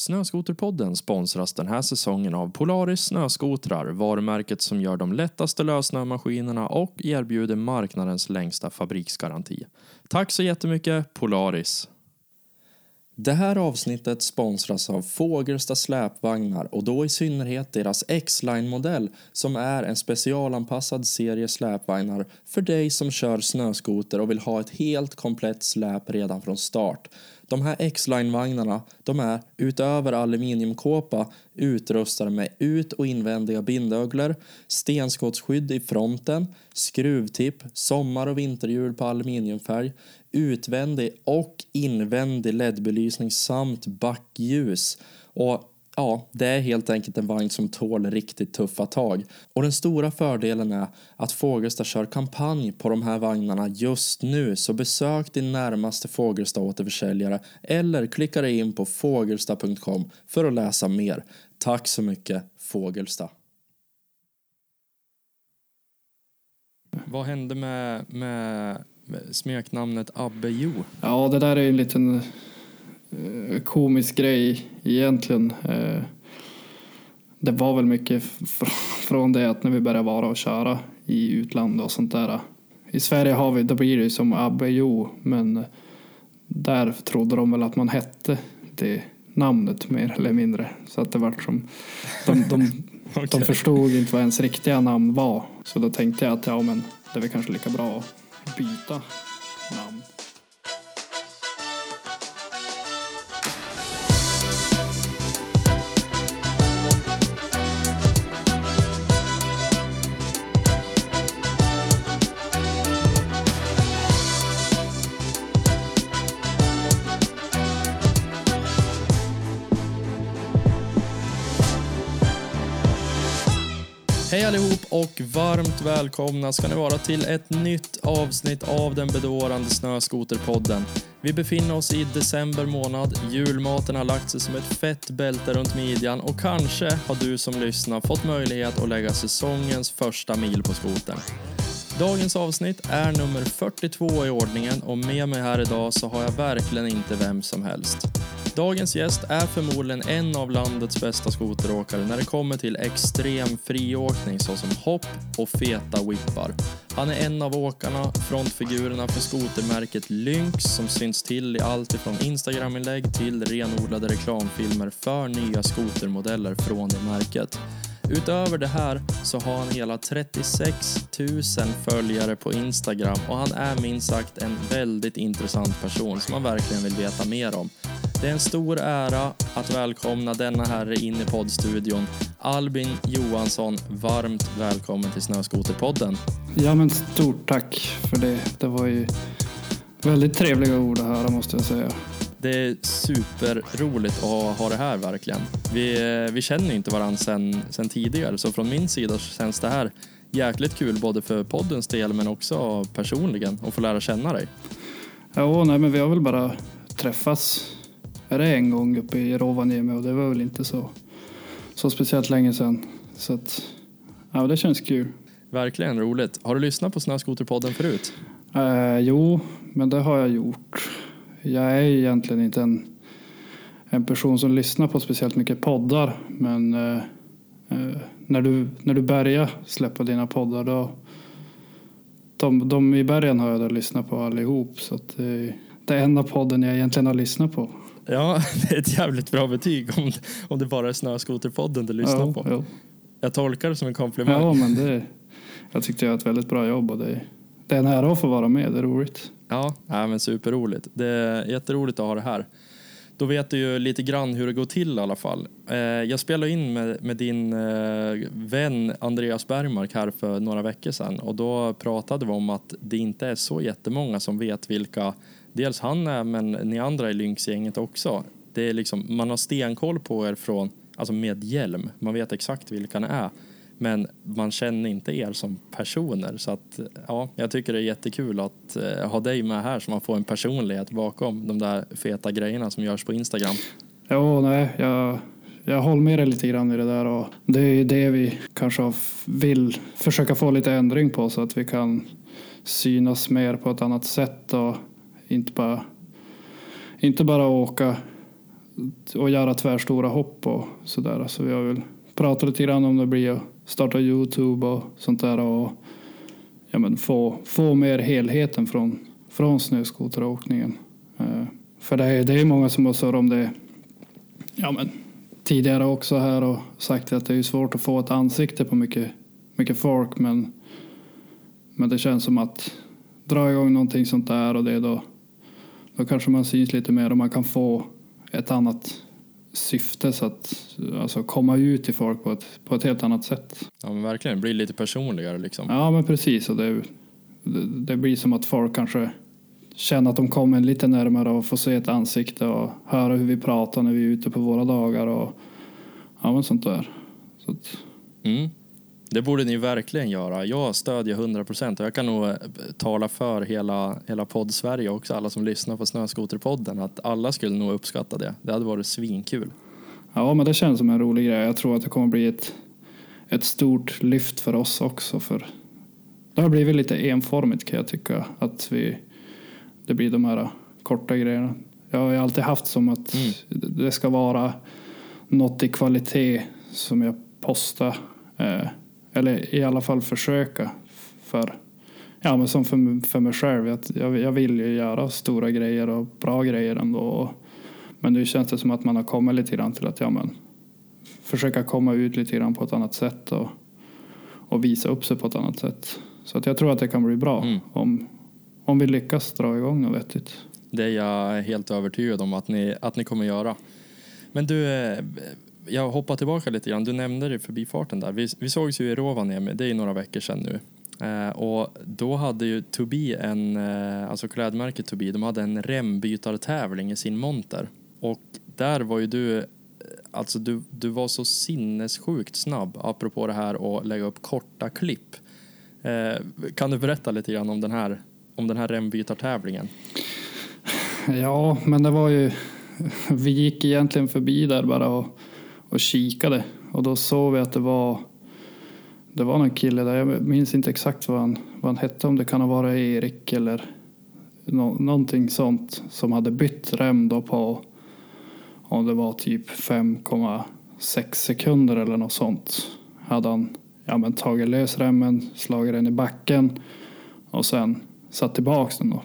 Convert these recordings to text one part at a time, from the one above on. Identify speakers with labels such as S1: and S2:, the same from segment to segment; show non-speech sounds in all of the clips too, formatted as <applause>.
S1: Snöskoterpodden sponsras den här säsongen av Polaris snöskotrar, varumärket som gör de lättaste lössnömaskinerna och erbjuder marknadens längsta fabriksgaranti. Tack så jättemycket Polaris! Det här avsnittet sponsras av Fågelsta släpvagnar och då i synnerhet deras X-Line-modell som är en specialanpassad serie släpvagnar för dig som kör snöskoter och vill ha ett helt komplett släp redan från start. De här X-Line-vagnarna de är utöver aluminiumkåpa utrustade med ut och invändiga bindöglor, stenskottsskydd i fronten, skruvtipp, sommar och vinterhjul på aluminiumfärg, utvändig och invändig LED-belysning samt backljus. Och Ja, det är helt enkelt en vagn som tål riktigt tuffa tag. Och den stora fördelen är att Fågelsta kör kampanj på de här vagnarna just nu så besök din närmaste Fågelsta återförsäljare eller klicka dig in på fågelsta.com för att läsa mer. Tack så mycket Fågelsta. Vad hände med, med, smeknamnet Abbe Jo?
S2: Ja, det där är en liten komisk grej egentligen. Eh, det var väl mycket från det att när vi började vara och köra i utlandet och sånt där. I Sverige har vi, då blir det ju som Abbe Jo, men där trodde de väl att man hette det namnet mer eller mindre. Så att det vart som, de, de, okay. <laughs> de förstod inte vad ens riktiga namn var. Så då tänkte jag att ja men det är väl kanske lika bra att byta namn.
S1: Allihop och varmt välkomna ska ni vara till ett nytt avsnitt av den bedårande Snöskoterpodden. Vi befinner oss i december månad, julmaten har lagt sig som ett fett bälte runt midjan och kanske har du som lyssnar fått möjlighet att lägga säsongens första mil på skotern. Dagens avsnitt är nummer 42 i ordningen och med mig här idag så har jag verkligen inte vem som helst. Dagens gäst är förmodligen en av landets bästa skoteråkare när det kommer till extrem friåkning såsom hopp och feta whippar. Han är en av åkarna, frontfigurerna för skotermärket Lynx som syns till i allt ifrån Instagraminlägg till renodlade reklamfilmer för nya skotermodeller från det märket. Utöver det här så har han hela 36 000 följare på Instagram och han är minst sagt en väldigt intressant person som man verkligen vill veta mer om. Det är en stor ära att välkomna denna herre in i poddstudion. Albin Johansson, varmt välkommen till Snöskoterpodden.
S2: Ja men stort tack för det. Det var ju väldigt trevliga ord att höra måste jag säga.
S1: Det är superroligt att ha det här verkligen. Vi, vi känner inte varandra sen, sen tidigare så från min sida känns det här jäkligt kul både för poddens del men också personligen att få lära känna dig.
S2: Ja, nej men vi har väl bara träffats är det en gång uppe i Rovaniemi och det var väl inte så, så speciellt länge sedan. Så att, ja, det känns kul.
S1: Verkligen roligt. Har du lyssnat på Snöskoterpodden förut?
S2: Eh, jo, men det har jag gjort. Jag är egentligen inte en, en person som lyssnar på speciellt mycket poddar. Men eh, eh, när, du, när du börjar släppa dina poddar då de, de i början har jag då lyssnat på allihop. Så att det, det är enda podden jag egentligen har lyssnat på.
S1: Ja, <laughs> det är ett jävligt bra betyg om, om det bara är Snöskoterpodden du lyssnar
S2: ja,
S1: på.
S2: Ja.
S1: Jag tolkar det som en komplimang.
S2: Ja, men det, jag tyckte jag har ett väldigt bra jobb och det, det är en ära att få vara med. Det är roligt.
S1: Ja, ja men superroligt. Det är jätteroligt att ha det här. Då vet du ju lite grann hur det går till i alla fall. Eh, jag spelade in med, med din eh, vän Andreas Bergmark här för några veckor sedan och då pratade vi om att det inte är så jättemånga som vet vilka dels han är men ni andra i Lynx-gänget också. Det är liksom, man har stenkoll på er från, alltså med hjälm. Man vet exakt vilka ni är. Men man känner inte er som personer. Så att, ja, jag tycker det är jättekul att eh, ha dig med här så man får en personlighet bakom de där feta grejerna som görs på Instagram.
S2: Ja, nej, jag, jag håller med dig lite grann i det där och det är det vi kanske vill försöka få lite ändring på så att vi kan synas mer på ett annat sätt och inte bara, inte bara åka och göra tvärstora hopp och sådär. Så vi har väl pratat lite grann om det blir att starta Youtube och sånt där och ja, men få, få mer helheten från, från snöskoteråkningen. Eh, för det är, det är många som har surrat om det ja, men, tidigare också här och sagt att det är svårt att få ett ansikte på mycket, mycket folk men, men det känns som att dra igång någonting sånt där och det då, då kanske man syns lite mer och man kan få ett annat syfte så att alltså komma ut till folk på ett, på ett helt annat sätt.
S1: Ja men verkligen, det blir lite personligare liksom.
S2: Ja men precis och det, det, det blir som att folk kanske känner att de kommer lite närmare och får se ett ansikte och höra hur vi pratar när vi är ute på våra dagar och ja men sånt där. Så att,
S1: Mm. Det borde ni verkligen göra. Jag stödjer 100 procent och jag kan nog eh, tala för hela, hela podd-Sverige också, alla som lyssnar på Snöskoterpodden, att alla skulle nog uppskatta det. Det hade varit svinkul.
S2: ja men det känns som en rolig grej. Jag tror att det kommer bli ett, ett stort lyft för oss också. För det har blivit lite enformigt kan jag tycka. Att vi, det blir de här korta grejerna. Jag har ju alltid haft som att
S1: Mm.
S2: det ska vara något i kvalitet som jag postar. Eh, eller i alla fall försöka. För, ja, men som för, för mig själv. Att jag, jag vill ju göra stora grejer och bra grejer ändå. Men nu känns det som att man har kommit lite grann till att ja, men, försöka komma ut lite grann på ett annat sätt och, och visa upp sig på ett annat sätt. Så att jag tror att det kan bli bra
S1: Mm.
S2: om, om vi lyckas dra igång något vettigt.
S1: Det är jag helt övertygad om att ni, att ni kommer göra. Men du, eh, jag hoppar tillbaka lite grann. Du nämnde det i förbifarten där. Vi, vi sågs ju i Rovaniemi, det är några veckor sedan nu. Eh, och då hade ju Tobi en, eh, alltså klädmärket Tobi, de hade en rembytartävling i sin monter. Och där var ju du, eh, alltså du, du var så sinnessjukt snabb apropå det här att lägga upp korta klipp. Eh, kan du berätta lite grann om den här, om den här rembytartävlingen?
S2: Ja, men det var ju... Vi gick egentligen förbi där bara och, och kikade. Och då såg vi att det var... Det var någon kille där, jag minns inte exakt vad han, vad han hette, om det kan ha varit Erik eller no, någonting sånt, som hade bytt rem då på, om det var typ 5,6 sekunder eller något sånt. Hade han ja, men tagit lös remmen, slagit den i backen och sen satt tillbaks den då.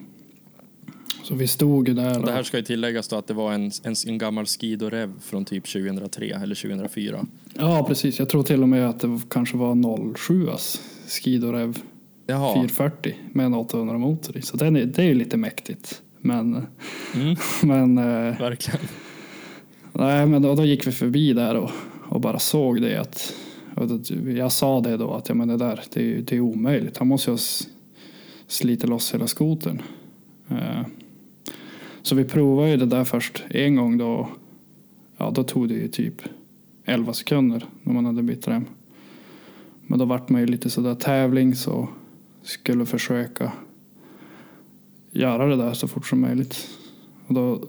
S2: Så vi stod ju där.
S1: Det här ska ju tilläggas då att det var en, en, en gammal Skido-rev från typ 2003 eller 2004.
S2: ja, precis. Jag tror till och med att det kanske var 07 Skidorev
S1: Jaha.
S2: 440 med en 800 motor i. Så den är, det är ju lite mäktigt. Men,
S1: Mm, <laughs>
S2: men, eh,
S1: verkligen.
S2: nej, men då, då gick vi förbi där och, och bara såg det. Att, då, jag sa det då att ja, men det där det är, det är omöjligt. Han måste ju ha slitit loss hela skotern. Eh, så vi provade ju det där först en gång då. Ja, då tog det ju typ 11 sekunder när man hade bytt rem. Men då vart man ju lite sådär tävlings så skulle försöka göra det där så fort som möjligt. Och då,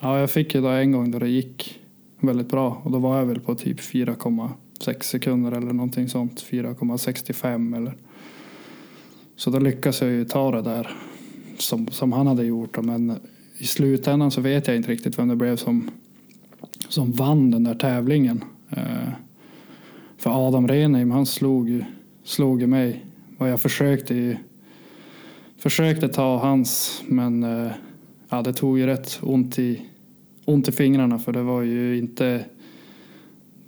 S2: ja, jag fick ju då en gång då det gick väldigt bra och då var jag väl på typ 4,6 sekunder eller någonting sånt. 4,65 eller. Så då lyckades jag ju ta det där som, som han hade gjort. Men i slutändan så vet jag inte riktigt vem det blev som, som vann den där tävlingen. Eh, för Adam Renheim, han slog slog mig. Och jag försökte försökte ta hans, men eh, ja, det tog ju rätt ont i, ont i fingrarna för det var ju inte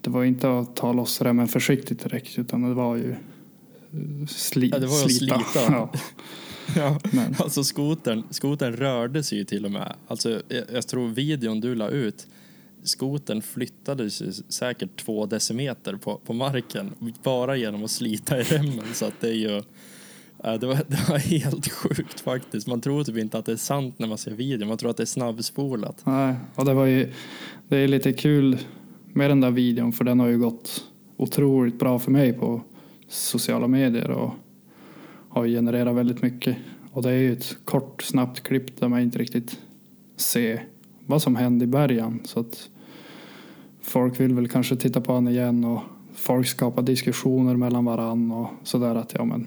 S2: det var inte att ta loss remmen försiktigt direkt utan det var ju eh, sli,
S1: Ja, det var
S2: slita.
S1: slita. <laughs>
S2: Ja, <laughs>
S1: Ja,
S2: men,
S1: alltså skotern, skotern rörde sig ju till och med. Alltså, jag, jag tror videon du la ut, skotern flyttade sig säkert två decimeter på, på marken bara genom att slita i remmen. Så att det är ju... ja, Det var, <laughs> det var helt sjukt faktiskt. Man tror typ inte att det är sant när man ser videon. Man tror att det är snabbspolat.
S2: nej, och det var ju det är lite kul med den där videon för den har ju gått otroligt bra för mig på sociala medier och har genererat väldigt mycket. Och det är ju ett kort, snabbt klipp där man inte riktigt ser vad som hände i början. Så att folk vill väl kanske titta på honom igen och folk skapar diskussioner mellan varann och sådär att ja men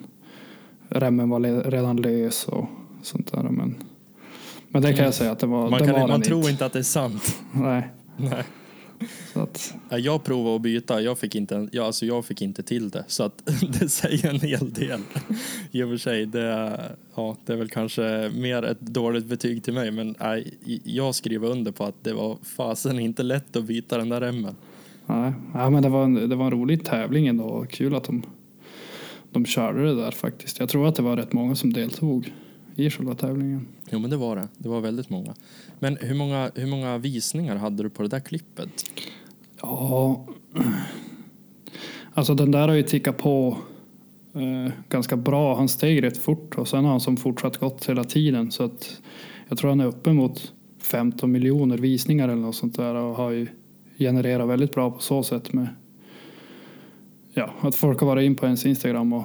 S2: remmen var redan lös och sånt där. Men, men det kan jag säga att det var,
S1: Man,
S2: det
S1: kan,
S2: var
S1: man tror
S2: inte.
S1: inte att det är sant. <laughs>
S2: Nej,
S1: Nej.
S2: Så att,
S1: Ja, Jag provade att byta, jag fick inte, jag, alltså jag fick inte till det. Så att <laughs> det säger en hel del. I och för sig, det, ja, det är väl kanske mer ett dåligt betyg till mig. Men nej, jag skriver under på att det var fasen inte lätt att byta den där remmen.
S2: nej, ja, men det, var en, det var en rolig tävling ändå. Kul att de, de körde det där faktiskt. Jag tror att det var rätt många som deltog i själva tävlingen.
S1: Jo men det var det, det var väldigt många. Men hur många, hur många visningar hade du på det där klippet?
S2: Ja, alltså den där har ju tickat på eh, ganska bra. Han steg rätt fort och sen har han som fortsatt gått hela tiden. Så att jag tror han är uppe mot 15 miljoner visningar eller något sånt där och har ju genererat väldigt bra på så sätt med ja, att folk har varit in på ens Instagram och,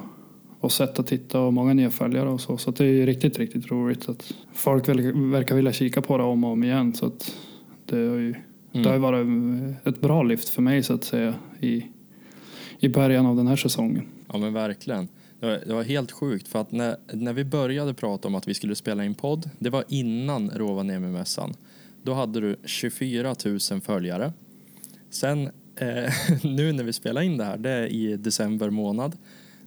S2: och sett och titta och många nya följare och så. Så att det är ju riktigt, riktigt roligt att folk verkar vilja kika på det om och om igen. Så att det har ju det har ju varit ett bra lyft för mig så att säga i, i början av den här säsongen.
S1: Ja men verkligen. Det var, det var helt sjukt för att när, när vi började prata om att vi skulle spela in podd, det var innan Rovaniemi-mässan. Då hade du 24 000 följare. Sen eh, <laughs> nu när vi spelar in det här, det är i december månad,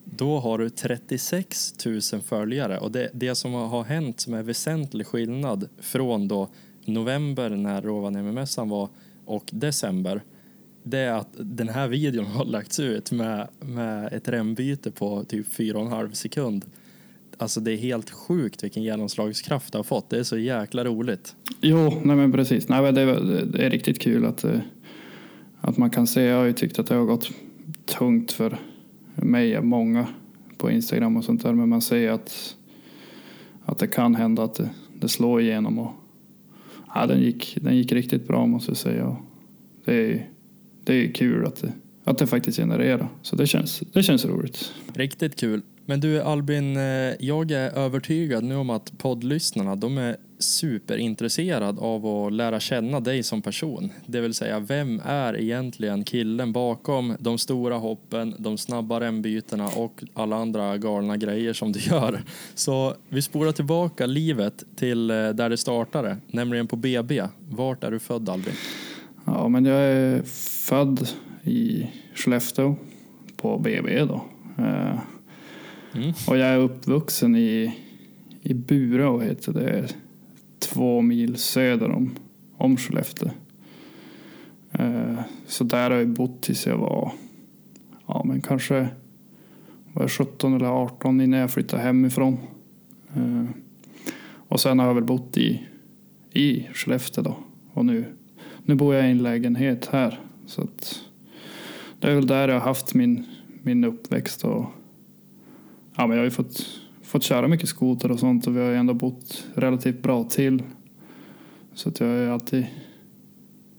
S1: då har du 36 000 följare och det, det som har hänt som är väsentlig skillnad från då november när Rovaniemi-mässan var och december det är att den här videon <laughs> har lagts ut med, med ett rembyte på typ 4,5 sekund. Alltså det är helt sjukt vilken genomslagskraft det har fått. Det är så jäkla roligt.
S2: Jo, nej men precis. Nej, det, är- det är riktigt kul att, eh, att man kan se. Jag har ju tyckt att det har gått tungt för mig och många på Instagram och sånt där. Men man ser att, att det kan hända att det, det slår igenom. Och, ja, den, gick, den gick riktigt bra måste jag säga. Och det är, det är kul att det, att det faktiskt genererar. Så det känns, det känns roligt.
S1: Riktigt kul. Men du Albin, eh, jag är övertygad nu om att poddlyssnarna de är superintresserade av att lära känna dig som person. Det vill säga, vem är egentligen killen bakom de stora hoppen, de snabba rembytena och alla andra galna grejer som du <laughs> gör? Så vi spolar tillbaka livet till eh, där det startade, nämligen på BB. Vart är du född Albin?
S2: Ja, men jag är född i Skellefteå på BB då. Eh,
S1: Mm.
S2: Och jag är uppvuxen i, i Bureå heter det. Två mil söder om, om Skellefteå. Eh, Så där har jag bott tills jag var, ja men kanske var jag 17 eller 18 innan jag flyttade hemifrån. Eh, Och sen har jag väl bott i, i Skellefteå då. Och nu, nu bor jag i en lägenhet här. Så att det är väl där jag har haft min, min uppväxt och Ja, men jag har ju fått, fått köra mycket skoter och sånt och vi har ju ändå bott relativt bra till. Så att jag har ju alltid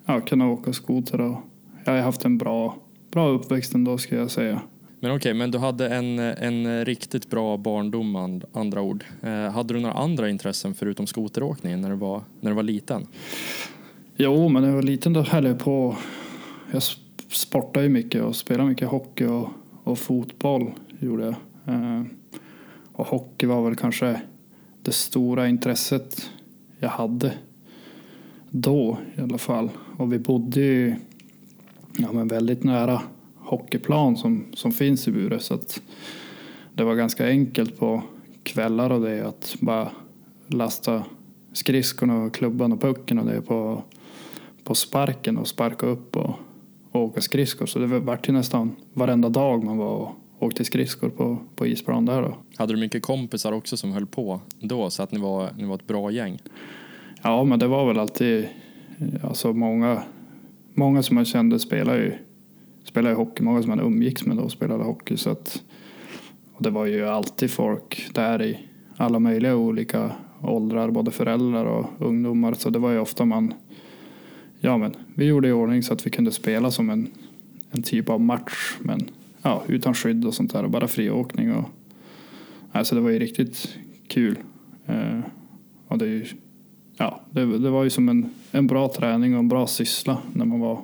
S2: ja, kunnat åka skoter och jag har haft en bra, bra uppväxt ändå ska jag säga.
S1: Men okej, men du hade en, en riktigt bra barndom med andra ord. Eh, hade du några andra intressen förutom skoteråkning när du var, när du var liten?
S2: Jo, men när jag var liten då höll jag på. Jag sp- sportade ju mycket och spelade mycket hockey och, och fotboll gjorde jag. Eh, och hockey var väl kanske det stora intresset jag hade då i alla fall. Och vi bodde ju ja, men väldigt nära hockeyplan som, som finns i Bure så att det var ganska enkelt på kvällar och det att bara lasta skridskorna och klubban och pucken och det på, på sparken och sparka upp och, och åka skridskor. Så det var ju nästan varenda dag man var och åkte skridskor på, på isplan där då.
S1: Hade du mycket kompisar också som höll på då så att ni var, ni var ett bra gäng?
S2: Ja, men det var väl alltid, alltså många, många som man kände spelade ju, spelade ju hockey, många som man umgicks med då spelade hockey så att, och det var ju alltid folk där i alla möjliga olika åldrar, både föräldrar och ungdomar, så det var ju ofta man, ja men vi gjorde i ordning så att vi kunde spela som en, en typ av match, men ja, utan skydd och sånt där och bara friåkning och, alltså det var ju riktigt kul. Eh, och det ju ja, det, det var ju som en, en bra träning och en bra syssla när man var,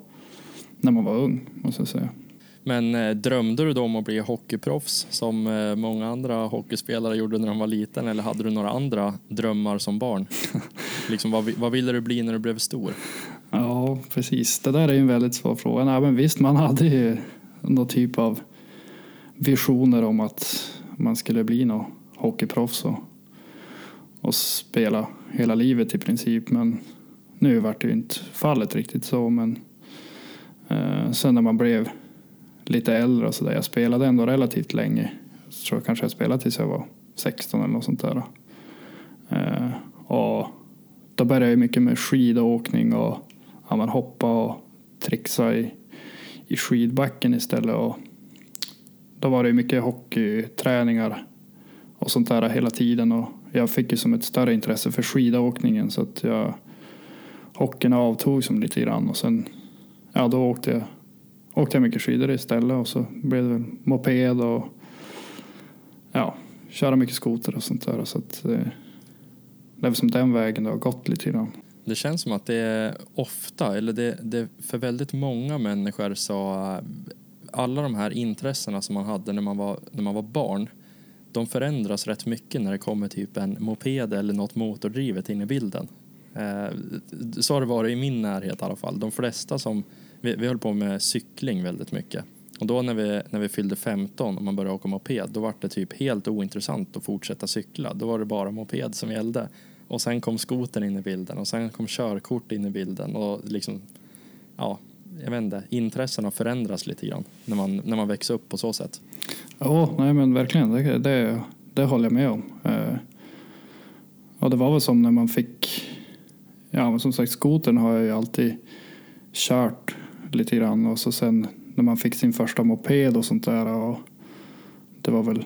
S2: när man var ung, måste jag säga.
S1: Men eh, drömde du då om att bli hockeyproffs som eh, många andra hockeyspelare gjorde när de var liten eller hade du några andra drömmar som barn? <laughs> liksom, vad, vad ville du bli när du blev stor?
S2: Ja, precis. Det där är en väldigt svår fråga. Nej, men visst, man hade ju någon typ av visioner om att man skulle bli någon hockeyproffs och, och spela hela livet i princip. Men nu vart det ju inte fallet riktigt så. Men eh, sen när man blev lite äldre och så där. Jag spelade ändå relativt länge. Jag tror kanske jag spelade tills jag var 16 eller något sånt där. Eh, och då började jag mycket med skidåkning och ja, man hoppa och trixa i, i skidbacken istället. Och då var det mycket hockeyträningar och sånt där hela tiden. Och jag fick ju som ett större intresse för skidåkningen så att jag hockeyn avtog som lite grann och sen ja, då åkte jag, åkte jag mycket skidor istället och så blev det väl moped och ja, köra mycket skoter och sånt där. Så att, eh, det är som den vägen det har gått lite grann.
S1: Det känns som att det är ofta, eller det, det för väldigt många människor så alla de här intressena som man hade när man var, när man var barn de förändras rätt mycket när det kommer typ en moped eller något motordrivet in i bilden. Eh, så har det varit i min närhet i alla fall. De flesta som, vi, vi höll på med cykling väldigt mycket. Och då när vi, när vi fyllde 15 och man började åka moped, då var det typ helt ointressant att fortsätta cykla. Då var det bara moped som gällde. Och sen kom skoten in i bilden och sen kom körkort in i bilden och liksom, ja, jag vet inte, intressena förändras lite grann när man, när man växer upp på så sätt.
S2: Ja, nej men verkligen, det, det, det håller jag med om. Eh, och det var väl som när man fick, ja men som sagt skoten har jag ju alltid kört lite grann och så sen när man fick sin första moped och sånt där och det var väl,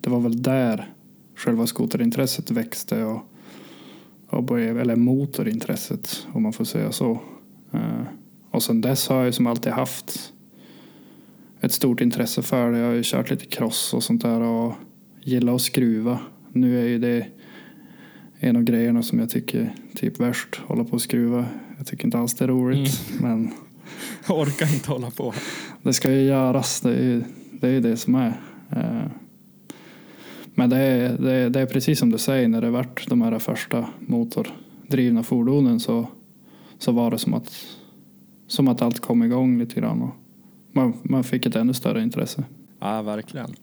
S2: det var väl där själva skoterintresset växte och, och började, eller motorintresset om man får säga så. Uh, och sen dess har jag som alltid haft ett stort intresse för det. Jag har ju kört lite cross och sånt där och gillar att skruva. Nu är ju det en av grejerna som jag tycker typ värst, hålla på att skruva. Jag tycker inte alls det är roligt. Mm. <laughs> Men
S1: jag <laughs> orkar inte hålla på.
S2: Det ska ju göras, det är ju det, är det som är. Men det är, det, är, det är precis som du säger, när det vart de här första motordrivna fordonen så, så var det som att, som att allt kom igång lite grann. Och man, man fick ett ännu större intresse.
S1: Ja, verkligen.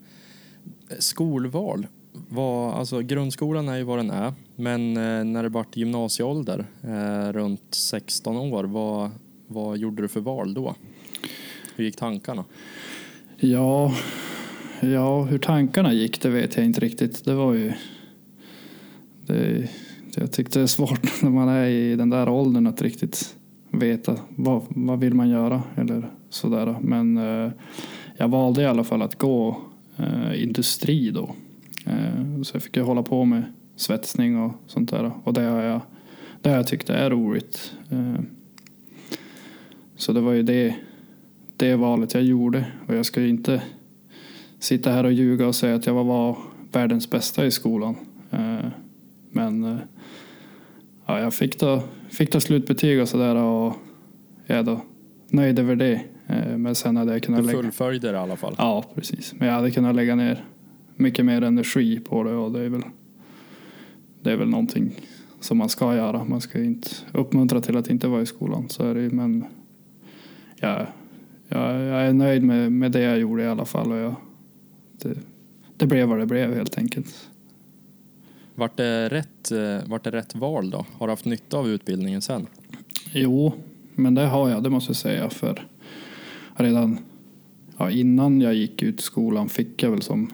S1: Skolval. Var, alltså, grundskolan är ju vad den är, men eh, när det vart gymnasieålder, eh, runt 16 år, vad, vad gjorde du för val då? Hur gick tankarna?
S2: Ja, ja, hur tankarna gick det vet jag inte riktigt. Det var ju... Det, jag tyckte det är svårt <laughs> när man är i den där åldern att riktigt veta vad, vad vill man göra eller sådär. Men eh, jag valde i alla fall att gå eh, industri då. Eh, så jag fick ju hålla på med svetsning och sånt där. Och det har jag, det har jag tyckt är roligt. Eh, så det var ju det, det valet jag gjorde. Och jag ska ju inte sitta här och ljuga och säga att jag var världens bästa i skolan. Eh, men eh, ja, jag fick då, fick då slutbetyg och sådär och jag är då nöjd över det. Eh, men sen hade jag kunnat
S1: lägga... Du fullföljde det i alla fall?
S2: Ja, precis. Men jag hade kunnat lägga ner mycket mer energi på det och det är väl, det är väl någonting som man ska göra. Man ska inte uppmuntra till att inte vara i skolan. Så är det, men jag, jag, jag är nöjd med, med det jag gjorde i alla fall. Och jag, det, det blev vad det blev helt enkelt.
S1: Vart det, rätt, eh, vart det rätt val då? Har du haft nytta av utbildningen sen?
S2: Jo, men det har jag, det måste jag säga. För redan ja, innan jag gick ut skolan fick jag väl som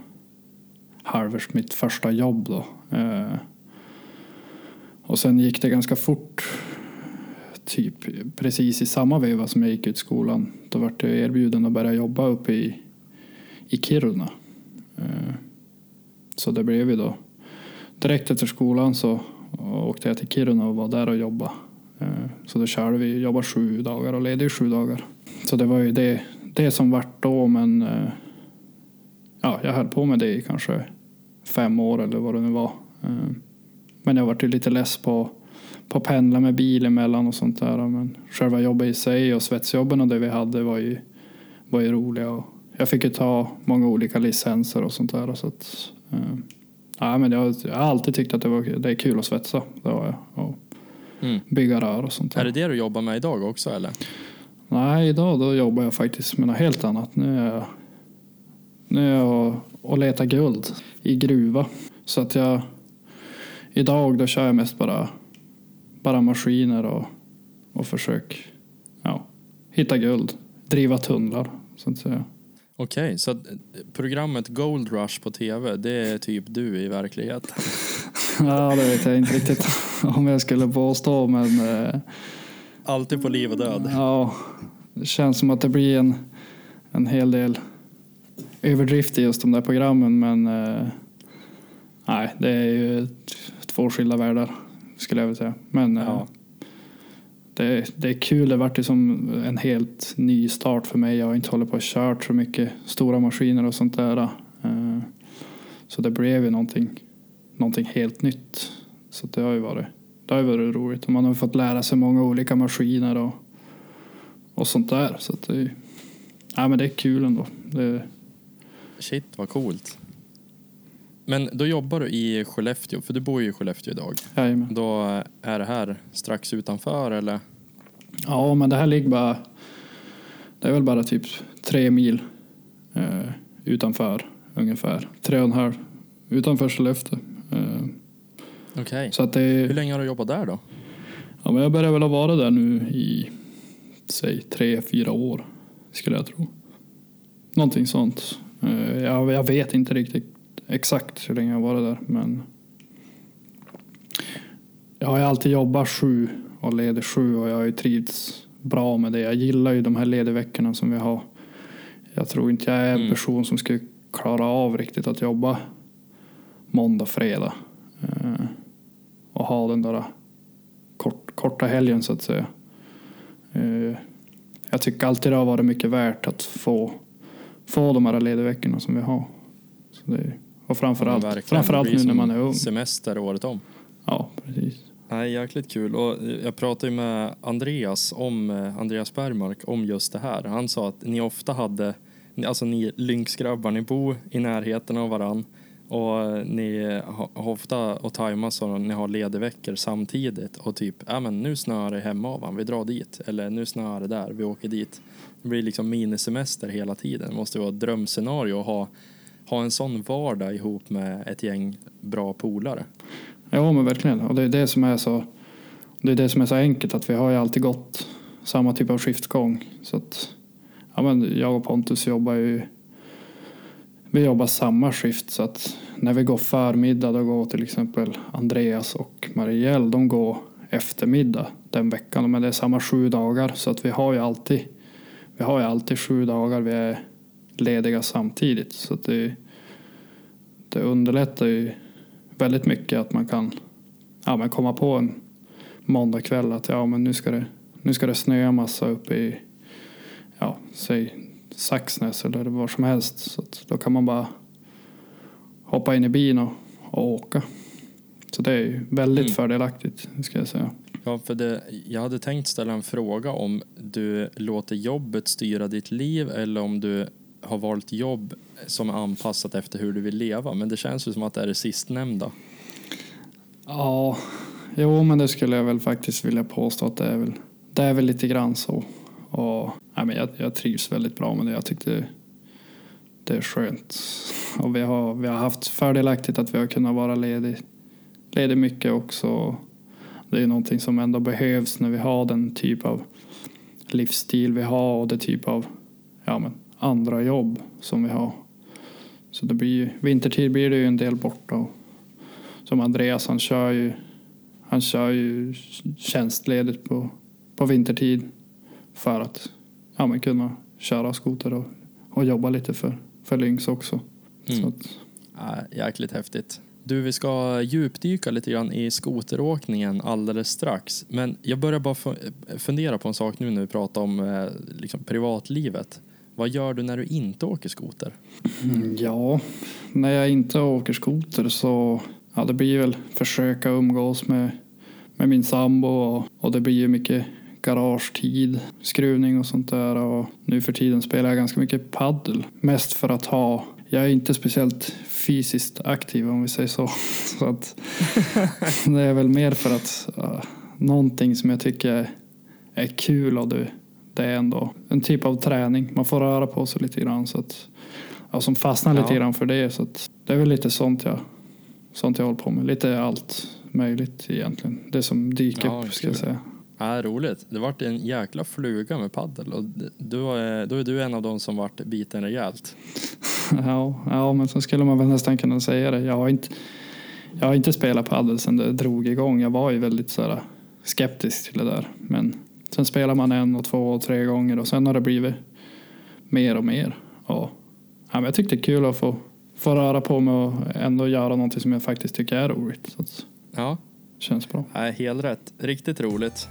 S2: halvers mitt första jobb då. Eh, och sen gick det ganska fort typ precis i samma veva som jag gick ut skolan. Då vart jag erbjuden att börja jobba uppe i, i Kiruna. Eh, så det blev ju då direkt efter skolan så åkte jag till Kiruna och var där och jobbade. Eh, så då körde vi, jobbade sju dagar och ledig sju dagar. Så det var ju det, det som vart då men eh, ja, jag höll på med det i kanske fem år eller vad det nu var. Men jag vart ju lite less på på pendla med bil emellan och sånt där. Men själva jobbet i sig och svetsjobben och det vi hade var ju, var ju roliga. Och jag fick ju ta många olika licenser och sånt där. Så att, eh, ja, men jag, jag har alltid tyckt att det, var, det är kul att svetsa. Det var jag. Och
S1: Mm.
S2: bygga rör och sånt där.
S1: Är det det du jobbar med idag också eller?
S2: Nej, idag då jobbar jag faktiskt med något helt annat. Nu är jag, nu är jag och, och letar guld i gruva. Så att jag idag då kör jag mest bara, bara maskiner och, och försök ja, hitta guld. Driva tunnlar så att säga.
S1: Okej, så att eh, programmet Gold Rush på tv, det är typ du i verkligheten? <laughs>
S2: Ja, det vet jag inte riktigt <laughs> om jag skulle påstå men eh,
S1: Alltid på liv och död.
S2: Ja, det känns som att det blir en, en hel del överdrift i just de där programmen men eh, nej, det är ju två skilda världar skulle jag vilja säga. Men
S1: Ja
S2: det, det är kul, det vart ju som en helt ny start för mig. Jag har inte hållit på och kört så mycket stora maskiner och sånt där. Eh, så det blev ju någonting, någonting helt nytt. Så det har ju varit, det har ju varit roligt och man har fått lära sig många olika maskiner och, och sånt där. Så att det, ja, men det är kul ändå. Det,
S1: Shit vad coolt. Men då jobbar du i Skellefteå, för du bor ju i Skellefteå idag.
S2: jajamän.
S1: Då är det här strax utanför eller?
S2: Ja, men det här ligger bara... Det är väl bara typ tre mil eh, utanför ungefär. Tre och en halv utanför Skellefteå. Eh,
S1: Okej.
S2: det
S1: Hur länge har du jobbat där då?
S2: Ja, men jag börjar väl ha varit där nu i, säg tre, fyra år skulle jag tro. Någonting sånt. Eh, jag, jag vet inte riktigt exakt hur länge jag varit där, men jag har ju alltid jobbat sju och ledig sju och jag har ju trivts bra med det. Jag gillar ju de här ledigveckorna som vi har. Jag tror inte jag är en
S1: Mm.
S2: person som skulle klara av riktigt att jobba måndag, fredag eh, och ha den där kort, korta helgen så att säga. Eh, jag tycker alltid det har varit mycket värt att få, få de här ledigveckorna som vi har. Så det, och framförallt,
S1: Ja,
S2: framförallt nu när man är ung.
S1: Semester året om.
S2: Ja, precis.
S1: Nej, jäkligt kul. Och jag pratade ju med Andreas, om, eh, Andreas Bergmark om just det här. Han sa att ni ofta hade, alltså ni lynxgrabbar, ni bor i närheten av varann och ni har ofta att tajma så ni har ledigveckor samtidigt och typ, ja men nu snöar det hemma av vi drar dit. Eller nu snöar det där, vi åker dit. Det blir liksom minisemester hela tiden. Det måste vara ett drömscenario att ha, ha en sån vardag ihop med ett gäng bra polare.
S2: Ja, men verkligen. Och det är det som är så, det är det som är så enkelt att vi har ju alltid gått samma typ av skiftgång. Så att, ja, men jag och Pontus jobbar ju, vi jobbar samma skift så att när vi går förmiddag då går till exempel Andreas och Marielle, de går eftermiddag den veckan. Men det är samma sju dagar så att vi har ju alltid, vi har ju alltid sju dagar vi är lediga samtidigt. Så det, det underlättar ju väldigt mycket att man kan ja, men komma på en måndagkväll att ja, men nu ska det, nu ska det snöa massa uppe i ja, säg Saxnäs eller var som helst. Så att då kan man bara hoppa in i bilen och, och åka. Så det är ju väldigt
S1: Mm.
S2: fördelaktigt ska jag säga.
S1: Ja, för det, jag hade tänkt ställa en fråga om du låter jobbet styra ditt liv eller om du har valt jobb som är anpassat efter hur du vill leva. Men det känns ju som att det är det sistnämnda.
S2: Ja, jo men det skulle jag väl faktiskt vilja påstå att det är väl, det är väl lite grann så. Och, nej, men jag, jag trivs väldigt bra med det. Jag tyckte det är skönt. Och vi har, vi har haft fördelaktigt att vi har kunnat vara ledig, ledig mycket också. Det är någonting som ändå behövs när vi har den typ av livsstil vi har och det typ av ja, men, andra jobb som vi har. Så det blir vintertid blir det ju en del borta. Och, som Andreas, han kör ju, han kör ju tjänstledigt på, på vintertid för att ja, men kunna köra skoter och, och jobba lite för, för Lynx också.
S1: Mm.
S2: Så att,
S1: Äh, jäkligt häftigt. Du, vi ska djupdyka lite grann i skoteråkningen alldeles strax. Men jag börjar bara fu- fundera på en sak nu när vi pratar om eh, liksom privatlivet. Vad gör du när du inte åker skoter?
S2: Mm, Ja, när jag inte åker skoter så ja, det blir väl försöka umgås med, med min sambo och, och det blir ju mycket garagetid, skruvning och sånt där och nu för tiden spelar jag ganska mycket paddel. Mest för att ha, jag är inte speciellt fysiskt aktiv om vi säger så. <laughs> så att <laughs> det är väl mer för att, ja, någonting som jag tycker är kul och det, det är ändå en typ av träning. Man får röra på sig lite grann så att ja, som fastnar lite
S1: Ja.
S2: grann för det. Så att det är väl lite sånt jag, sånt jag håller på med. Lite allt möjligt egentligen. Det som dyker
S1: Ja,
S2: upp ska jag säga.
S1: Ja, roligt. Det vart en jäkla fluga med paddel och du är, då är du en av dem som vart biten rejält. <laughs>
S2: Ja, ja, men så skulle man väl nästan kunna säga det. Jag har inte, jag har inte spelat padel sedan det drog igång. Jag var ju väldigt så här, skeptisk till det där. Men sen spelar man en och två och tre gånger och sen har det blivit mer och mer. Och, ja, men jag tyckte det är kul att få, få röra på mig och ändå göra någonting som jag faktiskt tycker är roligt. Så att,
S1: Ja,
S2: känns bra.
S1: Nej, helt rätt. Riktigt roligt.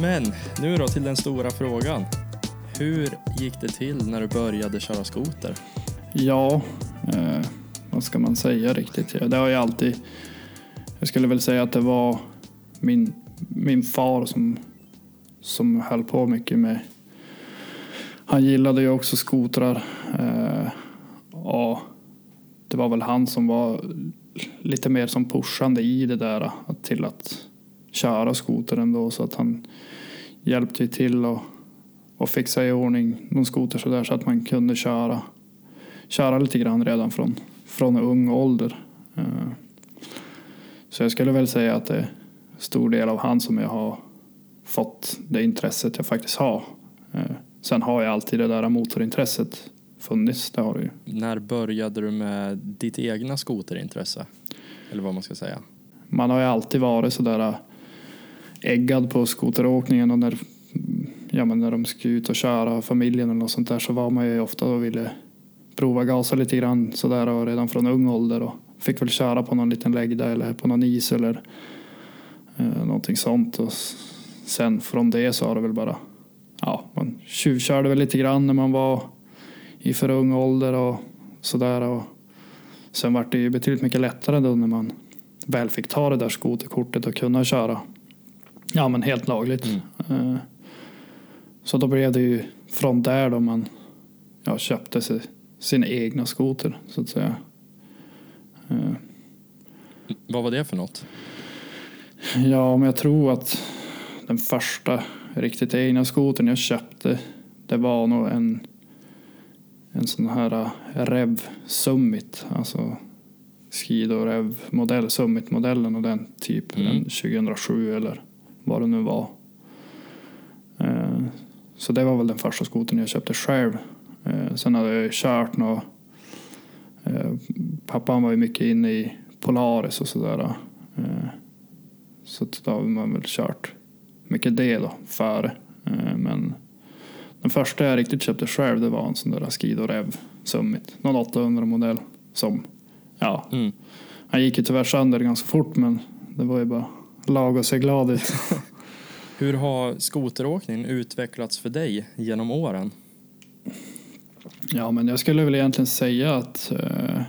S1: Men nu då till den stora frågan. Hur gick det till när du började köra skoter?
S2: Ja, eh, vad ska man säga riktigt? Ja, Det har jag alltid... Jag skulle väl säga att det var min, min far som, som höll på mycket med... Han gillade ju också skotrar. Eh, och det var väl han som var lite mer som pushande i det där att- till att köra skoter ändå så att han hjälpte till och, och fixa i ordning någon skoter så där så att man kunde köra köra lite grann redan från, från ung ålder. Eh, Så jag skulle väl säga att det är stor del av han som jag har fått det intresset jag faktiskt har. Eh, Sen har jag alltid det där motorintresset funnits, det har det ju.
S1: När började du med ditt egna skoterintresse? Eller vad man ska säga.
S2: Man har ju alltid varit sådär äggad på skoteråkningen och när, ja, men när de ska ut och köra familjen eller något sånt där så var man ju ofta och ville prova gasa lite grann sådär och redan från ung ålder och fick väl köra på någon liten läggda eller på någon is eller eh, någonting sånt. Och sen från det så har det väl bara ja, man tjuvkörde väl lite grann när man var i för ung ålder och sådär. Och sen var det ju betydligt mycket lättare då när man väl fick ta det där skoterkortet och kunna köra ja, men helt lagligt. Eh, Så då blev det ju från där då man ja, köpte sig sin egna skoter så att säga. Eh,
S1: Vad var det för något?
S2: Ja, men jag tror att den första riktigt egna skotern jag köpte det var nog en, en sån här uh, Rev Summit. Alltså Skido Rev modell, Summit-modellen och den typ
S1: Mm.
S2: den 2007 eller vad det nu var. Eh, Så det var väl den första skotern jag köpte själv. Eh, Sen hade jag kört något. eh, Pappan var ju mycket inne i Polaris och sådär. Eh, Så då har man väl kört mycket det då före. Men den första jag riktigt köpte själv det var en sån där Skido Rev Summit. Någon 800 modell som, ja,
S1: Mm.
S2: han gick ju tyvärr sönder ganska fort men det var ju bara lag och se glad ut. <laughs>
S1: Hur har skoteråkningen utvecklats för dig genom åren?
S2: Ja, men jag skulle väl egentligen säga att eh,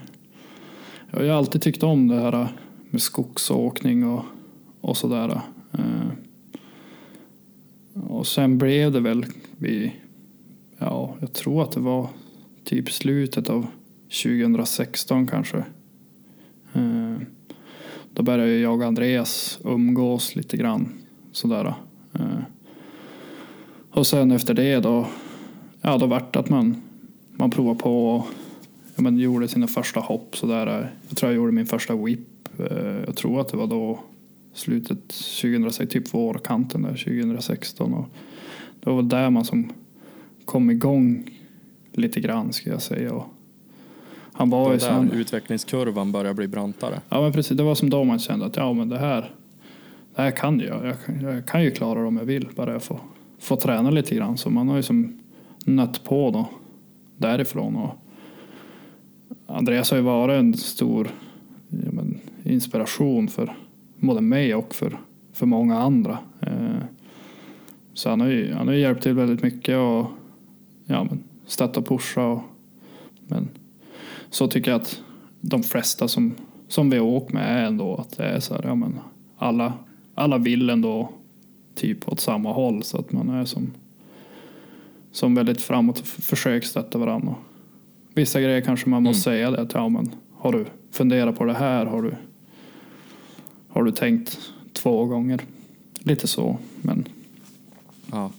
S2: jag har ju alltid tyckt om det här med skogsåkning och, och sådär. Eh, och sen blev det väl vid, ja, jag tror att det var typ slutet av 2016 kanske. Eh, då började jag och Andreas umgås lite grann sådär. Eh, och sen efter det då, ja då vart det att man man provade på ja, men gjorde sina första hopp sådär. Jag tror jag gjorde min första whip. eh, Jag tror att det var då slutet 2006, typ vårkanten där 2016. Och det var där man som kom igång lite grann ska jag säga. Och han var ju
S1: där utvecklingskurvan börjar bli brantare.
S2: Ja men precis, det var som då man kände att ja men det här, det här kan jag. Jag, kan- jag kan ju klara det om jag vill. Bara jag får, får träna lite grann. Så man har ju som nött på då därifrån. Och Andreas har ju varit en stor ja, men, inspiration för både mig och för, för många andra. Eh, så han har ju, han har ju hjälpt till väldigt mycket och ja, men, och pushat. Och, men så tycker jag att de flesta som, som vi har åkt med är ändå att det är så här, ja men alla, alla vill ändå typ åt samma håll så att man är som som väldigt framåt och försöker stötta varandra. Vissa grejer kanske man måste säga det att ja, men har du funderat på det här? Har du, har du tänkt två gånger? Lite så, men
S1: Ja.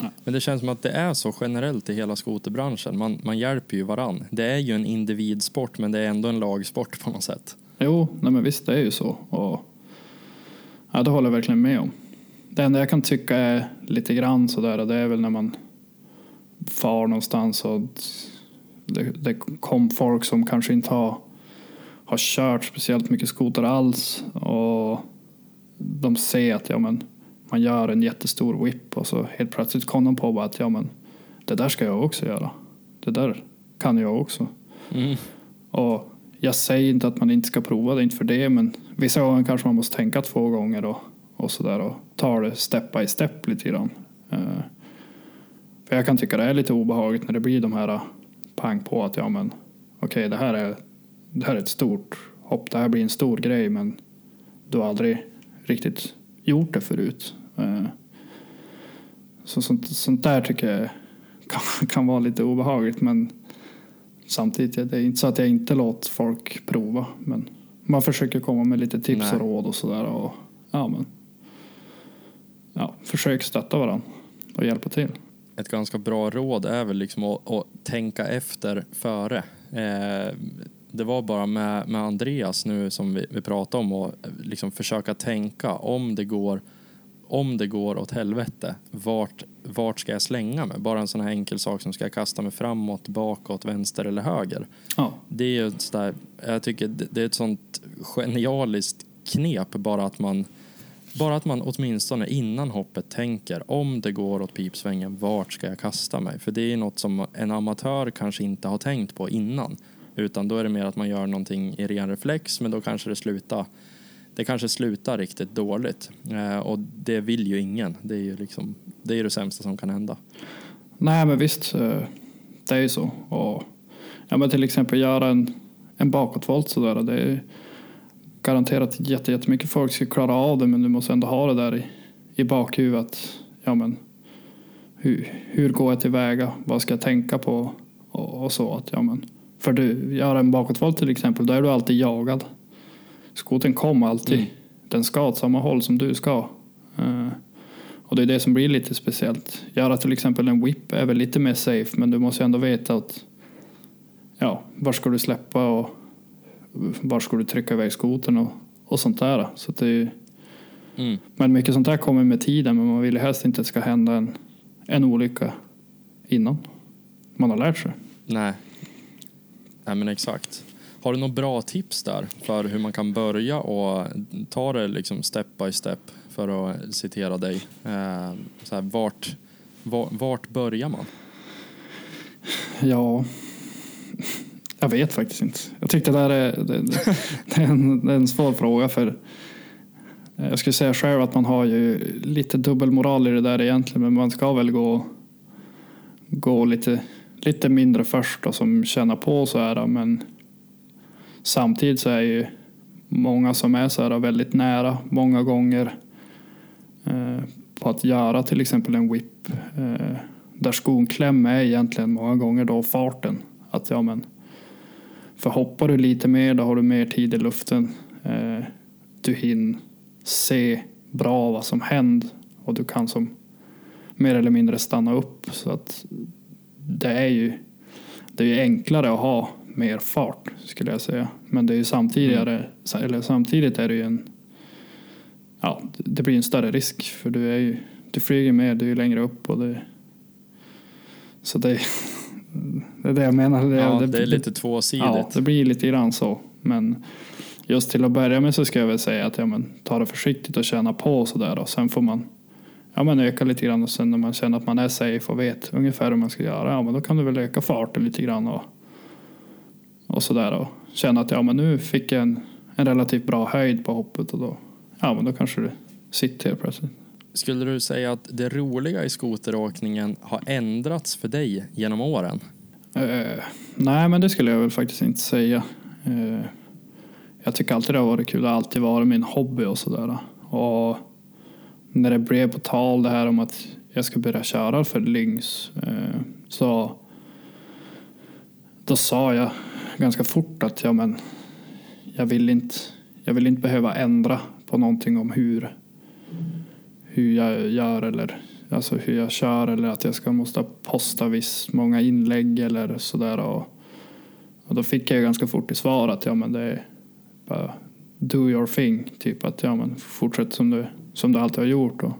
S2: Ja.
S1: Men det känns som att det är så generellt i hela skoterbranschen. Man, man hjälper ju varann. Det är ju en individsport men det är ändå en lagsport på något sätt.
S2: jo, nej men visst det är ju så. Och, ja, det håller jag verkligen med om. Det enda jag kan tycka är lite grann sådär, det är väl när man far någonstans och det, det kom folk som kanske inte har, har kört speciellt mycket skoter alls och de ser att ja, men, man gör en jättestor whip och så helt plötsligt kom de på att ja, men, det där ska jag också göra. Det där kan jag också.
S1: Mm.
S2: Och jag säger inte att man inte ska prova det, inte för det, men vissa gånger kanske man måste tänka två gånger och, och sådär och ta det step by step lite grann. För jag kan tycka det är lite obehagligt när det blir de här eh, pang på att ja men okej det här är det här är ett stort hopp, det här blir en stor grej men du har aldrig riktigt gjort det förut. Eh, Så sånt, sånt där tycker jag kan, <laughs> kan vara lite obehagligt men samtidigt, det är inte så att jag inte låter folk prova men man försöker komma med lite tips
S1: Nej.
S2: och råd och sådär och ja men ja, försök stötta varandra och hjälpa till.
S1: Ett ganska bra råd är väl liksom att, att tänka efter före. Eh, det var bara med, med Andreas nu som vi, vi pratade om och liksom försöka tänka om det går om det går åt helvete, vart, vart ska jag slänga mig? Bara en sån här enkel sak som ska jag kasta mig framåt, bakåt, vänster eller höger?
S2: Ja,
S1: Det är ju ett sådär, jag tycker det är ett sånt genialiskt knep bara att man bara att man åtminstone innan hoppet tänker om det går åt pipsvängen, vart ska jag kasta mig? För det är något som en amatör kanske inte har tänkt på innan. Utan då är det mer att man gör någonting i ren reflex, men då kanske det slutar det kanske slutar riktigt dåligt. Eh, och det vill ju ingen. Det är ju liksom, det, är det sämsta som kan hända.
S2: nej men visst, eh, det är ju så. Och, ja, men till exempel göra en, en bakåtvolt sådär, det är garanterat jätte- jättemycket folk ska klara av det men du måste ändå ha det där i, i bakhuvudet. Ja, men, hur, hur går jag tillväga? Vad ska jag tänka på? Och, och så. Att, ja, men, för du gör en bakåtvolt till exempel, då är du alltid jagad. Skoten kommer alltid.
S1: Mm.
S2: Den ska åt samma håll som du ska. Eh, och det är det som blir lite speciellt. Göra till exempel en whip är väl lite mer safe men du måste ändå veta att ja, var ska du släppa och var ska du trycka iväg skotern och, och sånt där. Så det är,
S1: Mm.
S2: men mycket sånt där kommer med tiden men man vill helst inte att det ska hända en, en olycka innan man har lärt sig.
S1: Nej. Nej men exakt. Har du några bra tips där för hur man kan börja och ta det liksom step by step för att citera dig? Eh, så här, vart, vart börjar man?
S2: Ja, jag vet faktiskt inte. Jag tyckte det där är, det, det, är en, det är en svår fråga för eh, jag skulle säga själv att man har ju lite dubbelmoral i det där egentligen men man ska väl gå, gå lite, lite mindre först och som känner på så här men samtidigt så är ju många som är så här väldigt nära många gånger eh, på att göra till exempel en whip eh, där skon klämmer är egentligen många gånger då farten. Att ja men för hoppar du lite mer då har du mer tid i luften. Eh, du hinner se bra vad som händer och du kan som mer eller mindre stanna upp. Så att det är ju det är ju enklare att ha mer fart skulle jag säga. Men det är ju samtidigt, eller samtidigt är det ju en ja, det blir en större risk för du är ju du flyger mer, du är längre upp och det så det är det jag menar. Det,
S1: Ja, det är lite tvåsidigt.
S2: Ja, det blir lite grann så. Men just till att börja med så ska jag väl säga att ja, men, ta det försiktigt och känna på och sådär. Och sen får man ja, men öka lite grann och sen när man känner att man är safe och vet ungefär hur man ska göra. Ja, men då kan du väl öka farten lite grann och, och sådär. Och känna att ja, men nu fick jag en, en relativt bra höjd på hoppet och då, ja, men då kanske du sitter helt plötsligt.
S1: Skulle du säga att det roliga i skoteråkningen har ändrats för dig genom åren?
S2: Eh, nej, men det skulle jag väl faktiskt inte säga. Eh, jag tycker alltid det har varit kul. Det har alltid varit min hobby och sådär. Och när det blev på tal det här om att jag ska börja köra för Lynx eh, så då sa jag ganska fort att ja, men jag vill inte, jag vill inte behöva ändra på någonting om hur, hur jag gör eller alltså hur jag kör eller att jag ska måste posta viss många inlägg eller sådär. Och, och då fick jag ganska fort i svar att ja men det är bara do your thing. Typ att ja men fortsätt som du, som du alltid har gjort. Och,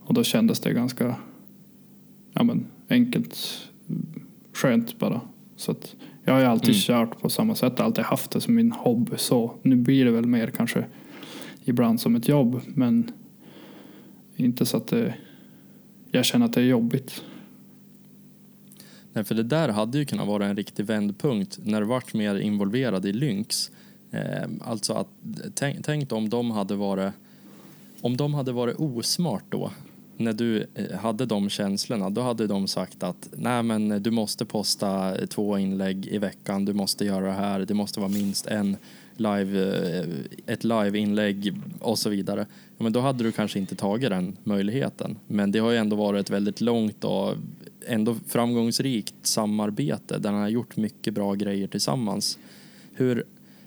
S2: och då kändes det ganska ja men enkelt, skönt bara. Så att jag har ju alltid mm. kört på samma sätt, alltid haft det som min hobby. Så nu blir det väl mer kanske ibland som ett jobb, men inte så att det, jag känner att det är jobbigt.
S1: Nej, för det där hade ju kunnat vara en riktig vändpunkt när du vart mer involverad i Lynx. Eh, alltså att tänk, tänk om de hade varit om de hade varit osmart då när du eh, hade de känslorna, då hade de sagt att nej men du måste posta två inlägg i veckan, du måste göra det här, det måste vara minst en live, eh, ett live-inlägg och så vidare. Ja, men då hade du kanske inte tagit den möjligheten. Men det har ju ändå varit ett väldigt långt och ändå framgångsrikt samarbete där ni har gjort mycket bra grejer tillsammans. Hur,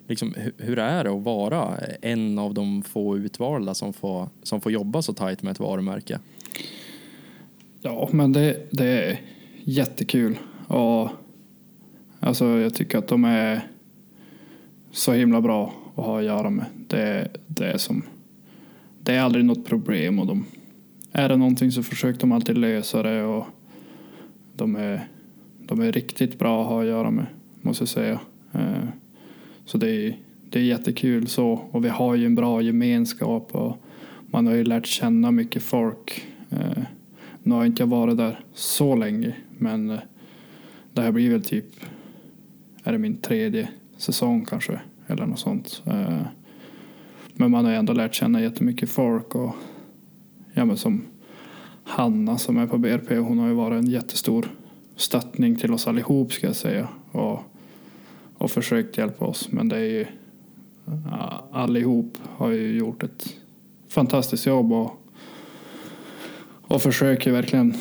S1: liksom, hur är det att vara en av de få utvalda som får, som får jobba så tajt med ett varumärke?
S2: Ja, men det, det är jättekul. Och alltså, jag tycker att de är så himla bra att ha att göra med. Det, det är som det är aldrig något problem och de är det någonting så försöker de alltid lösa det och de är, de är riktigt bra att ha att göra med, måste jag säga. Eh, så det är, det är jättekul så och vi har ju en bra gemenskap och man har ju lärt känna mycket folk. Eh, nu har inte jag varit där så länge men eh, det här blir väl typ, är det min tredje säsong kanske eller något sånt. Eh, men man har ändå lärt känna jättemycket folk och ja men som Hanna som är på BRP, hon har ju varit en jättestor stöttning till oss allihop ska jag säga och, och försökt hjälpa oss. Men det är ju allihop har ju gjort ett fantastiskt jobb och, och försöker verkligen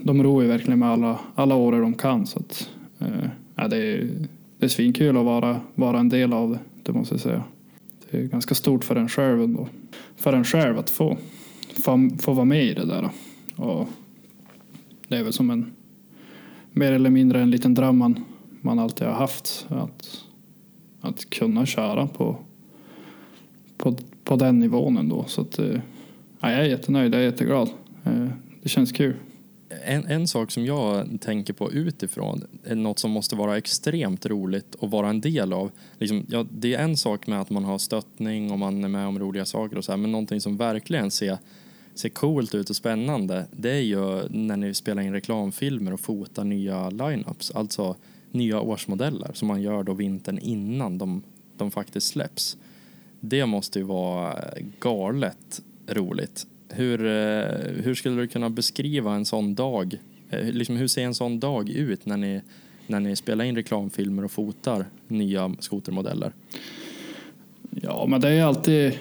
S2: de ror ju verkligen med alla, alla år de kan så att eh, ja, det, är, det är svinkul att vara, vara en del av det, det måste jag säga det är ganska stort för en själv ändå. För en själv att få, få, få vara med i det där. Och det är väl som en mer eller mindre en liten dröm man, man alltid har haft. Att, att kunna köra på, på, på den nivån ändå. Så att, eh, ja, jag är jättenöjd, jag är jätteglad. Eh, det känns kul
S1: en, en sak som jag tänker på utifrån, är något som måste vara extremt roligt att vara en del av. Liksom, ja, det är en sak med att man har stöttning och man är med om roliga saker och så här, men någonting som verkligen ser, ser coolt ut och spännande, det är ju när ni spelar in reklamfilmer och fotar nya lineups, alltså nya årsmodeller som man gör då vintern innan de, de faktiskt släpps. Det måste ju vara galet roligt. Hur, eh, hur skulle du kunna beskriva en sån dag? Eh, liksom, hur ser en sån dag ut när ni, när ni spelar in reklamfilmer och fotar nya skotermodeller?
S2: Ja, men det är alltid,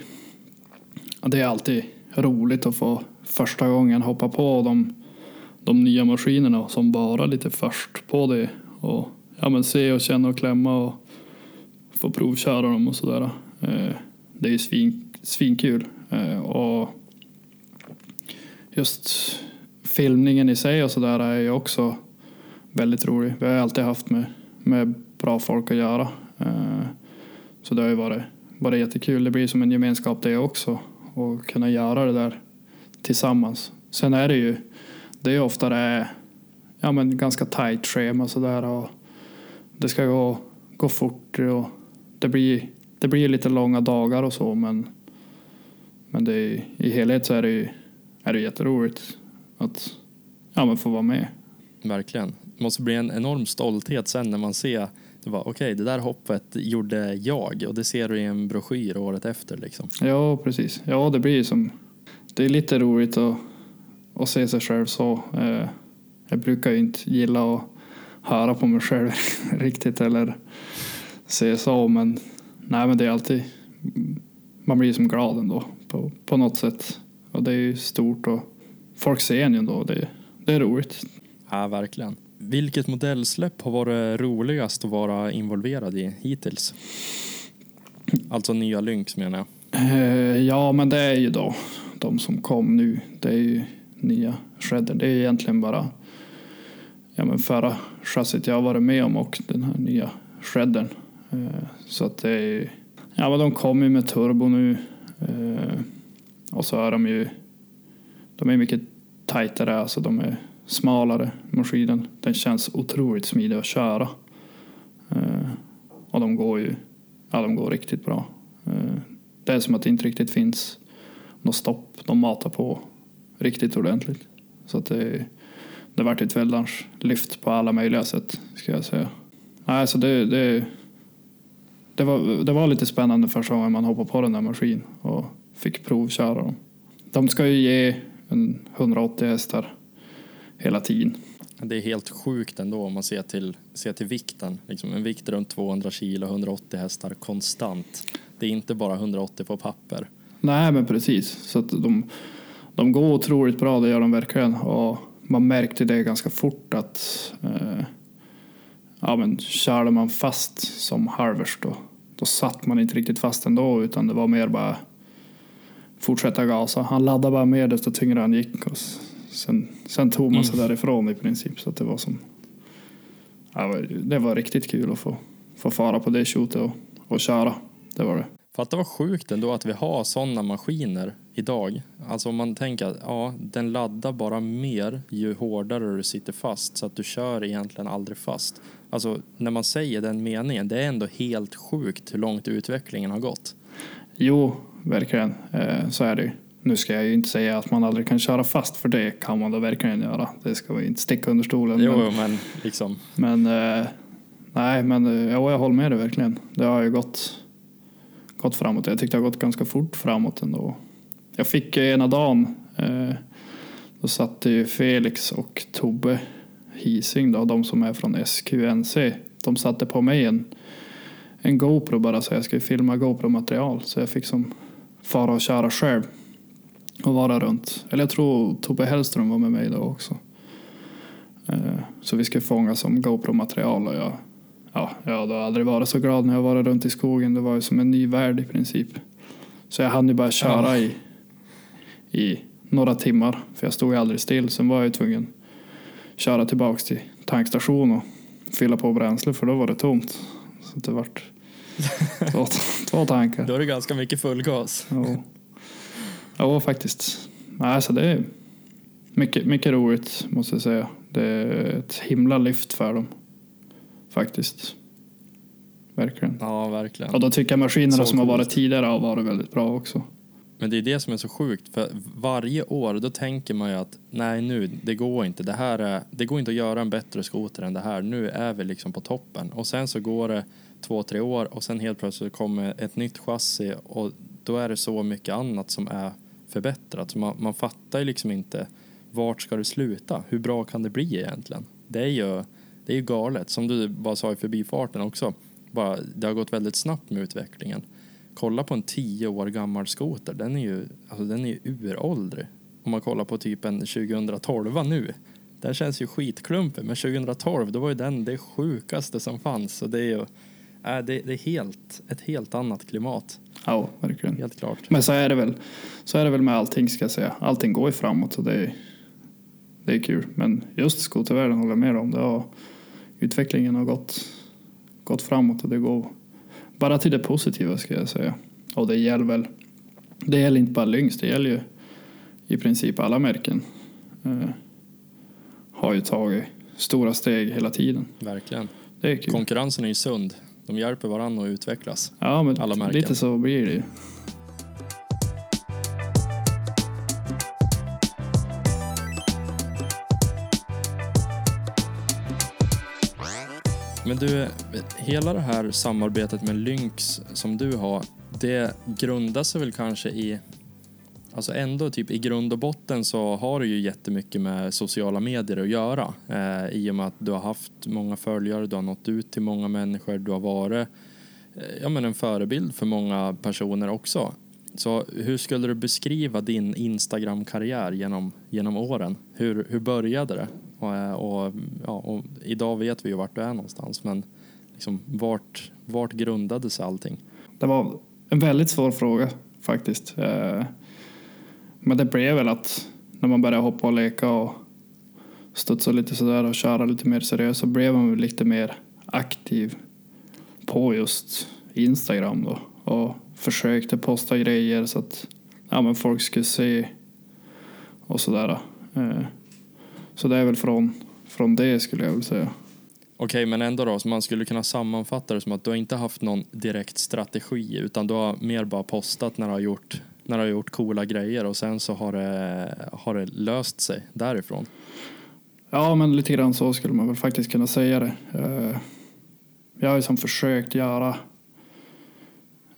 S2: det är alltid roligt att få första gången hoppa på de, de nya maskinerna som bara lite först på det och ja, men se och känna och klämma och få provköra dem och sådär. Eh, det är ju svin, svinkul Eh, och just filmningen i sig och sådär är ju också väldigt rolig. Vi har alltid haft med, med bra folk att göra. Eh, så det har ju varit, varit jättekul. Det blir som en gemenskap det också. Och kunna göra det där tillsammans. Sen är det ju, det är ofta det är ja, men ganska tight schema sådär och det ska gå, gå fort och det blir, det blir lite långa dagar och så men, men det är, i helhet så är det ju är det jätteroligt att ja, men få vara med.
S1: Verkligen. Det måste bli en enorm stolthet sen när man ser okej, okay, det där hoppet gjorde jag och det ser du i en broschyr året efter. Liksom.
S2: Ja, precis. Ja, det blir som... Det är lite roligt att, att se sig själv så. Eh, jag brukar ju inte gilla att höra på mig själv <laughs> riktigt eller se så, men nej, men det är alltid... Man blir som glad ändå på, på något sätt. Och det är ju stort och folk ser en ju ändå. Det, det är roligt.
S1: Ja, verkligen. Vilket modellsläpp har varit roligast att vara involverad i hittills? Alltså nya Lynx menar jag.
S2: Eh, ja, men det är ju då de som kom nu. Det är ju nya shredder. Det är egentligen bara ja, men förra chassit jag har varit med om och den här nya shreddern. Eh, så att det är ja, men de kommer ju med turbo nu. Eh, och så är de ju de är mycket tajtare, alltså de är smalare maskinen. Den känns otroligt smidig att köra. Eh, och de går ju ja, de går riktigt bra. Eh, det är som att det inte riktigt finns något stopp. De matar på riktigt ordentligt. Så att det, det vart ett väldans lyft på alla möjliga sätt, ska jag säga. Nej, så det, det, det, var, det var lite spännande första gången man hoppade på den där maskinen och fick provköra dem. De ska ju ge en 180 hästar hela tiden.
S1: Det är helt sjukt ändå om man ser till, ser till vikten. Liksom en vikt runt 200 kilo, 180 hästar konstant. Det är inte bara 180 på papper.
S2: Nej, men precis. Så att de, de går otroligt bra, det gör de verkligen. Och man märkte det ganska fort att eh, ja, men körde man fast som Harvest då, då satt man inte riktigt fast ändå utan det var mer bara fortsätta gasa. Han laddade bara mer desto tyngre han gick. Och sen, sen tog man sig
S1: Mm.
S2: därifrån i princip. Så att det var som... Ja, det var riktigt kul att få, få fara på det shootet och, och köra. Det var det.
S1: Fatta vad sjukt ändå att vi har sådana maskiner idag. Alltså om man tänker att ja, den laddar bara mer ju hårdare du sitter fast så att du kör egentligen aldrig fast. Alltså när man säger den meningen, det är ändå helt sjukt hur långt utvecklingen har gått.
S2: Jo, verkligen. Eh, så är det ju. Nu ska jag ju inte säga att man aldrig kan köra fast, för det kan man då verkligen göra. Det ska vi inte sticka under stolen.
S1: Jo,
S2: men,
S1: men liksom.
S2: men eh, nej, men eh, ja, jag håller med dig verkligen. Det har ju gått, gått framåt. Jag tyckte det har gått ganska fort framåt ändå. Jag fick ena dagen, då satte ju Felix och Tobbe Hising, då, de som är från SQNC, de satte på mig en, en GoPro bara så jag skulle filma GoPro-material. Så jag fick som fara och köra själv och vara runt. Eller jag tror Tobbe Hellström var med mig då också. Eh, Så vi skulle fånga som GoPro-material och jag, ja, jag hade aldrig varit så glad när jag var runt i skogen. Det var ju som en ny värld i princip. Så jag hann ju bara köra i, i några timmar, för jag stod ju aldrig still. Sen var jag ju tvungen köra tillbaks till tankstationen och fylla på bränsle för då var det tomt. Så det vart <laughs> två, två tankar.
S1: Då är det ganska mycket full gas.
S2: Jo, jo faktiskt. Nej, så det är mycket, mycket roligt måste jag säga. Det är ett himla lyft för dem. Faktiskt. Verkligen.
S1: Ja, verkligen.
S2: Och då tycker jag maskinerna som har varit tidigare har varit väldigt bra också.
S1: Men det är det som är så sjukt, för varje år då tänker man ju att nej nu, det går inte. Det här är, det går inte att göra en bättre skoter än det här. Nu är vi liksom på toppen. Och sen så går det två, tre år och sen helt plötsligt kommer ett nytt chassi och då är det så mycket annat som är förbättrat. Så man, man fattar ju liksom inte vart ska det sluta? Hur bra kan det bli egentligen? Det är ju, det är ju galet, som du bara sa i förbifarten också. Bara, det har gått väldigt snabbt med utvecklingen kolla på en tio år gammal skoter, den är ju, alltså den är ju uråldrig. Om man kollar på typ en 2012 nu, den känns ju skitklumpig, men 2012 då var ju den det sjukaste som fanns. Så det är ju, äh, det, det är helt, ett helt annat klimat,
S2: Ja, verkligen.
S1: helt klart.
S2: Men så är det väl. Så är det väl med allting ska jag säga. Allting går ju framåt så det är, det är kul. Men just skotervärlden håller jag med om. Det har, utvecklingen har gått, gått framåt och det går bara till det positiva ska jag säga. Och det gäller väl, det gäller inte bara Lynx, det gäller ju i princip alla märken. Eh, har ju tagit stora steg hela tiden.
S1: Verkligen.
S2: Det är kul.
S1: Konkurrensen är ju sund. De hjälper varandra att utvecklas.
S2: Ja, men
S1: alla märken.
S2: lite så blir det ju.
S1: Men du, hela det här samarbetet med Lynx som du har, det grundar sig väl kanske i, alltså ändå typ i grund och botten så har du ju jättemycket med sociala medier att göra. Eh, I och med att du har haft många följare, du har nått ut till många människor, du har varit eh, ja, men en förebild för många personer också. Så hur skulle du beskriva din Instagram-karriär genom, genom åren? Hur, hur började det? Och, och, ja, och idag vet vi ju vart du är någonstans, men liksom, vart, vart grundade sig allting?
S2: Det var en väldigt svår fråga faktiskt. Eh, men det blev väl att när man började hoppa och leka och studsa lite sådär och köra lite mer seriöst så blev man lite mer aktiv på just Instagram då och försökte posta grejer så att ja, men folk skulle se och sådär. Eh, så det är väl från, från det skulle jag vilja säga.
S1: Okej, men ändå då, så man skulle kunna sammanfatta det som att du har inte haft någon direkt strategi utan du har mer bara postat när du har gjort, när du har gjort coola grejer och sen så har det, har det löst sig därifrån.
S2: Ja, men lite grann så skulle man väl faktiskt kunna säga det. Eh, jag har ju som försökt göra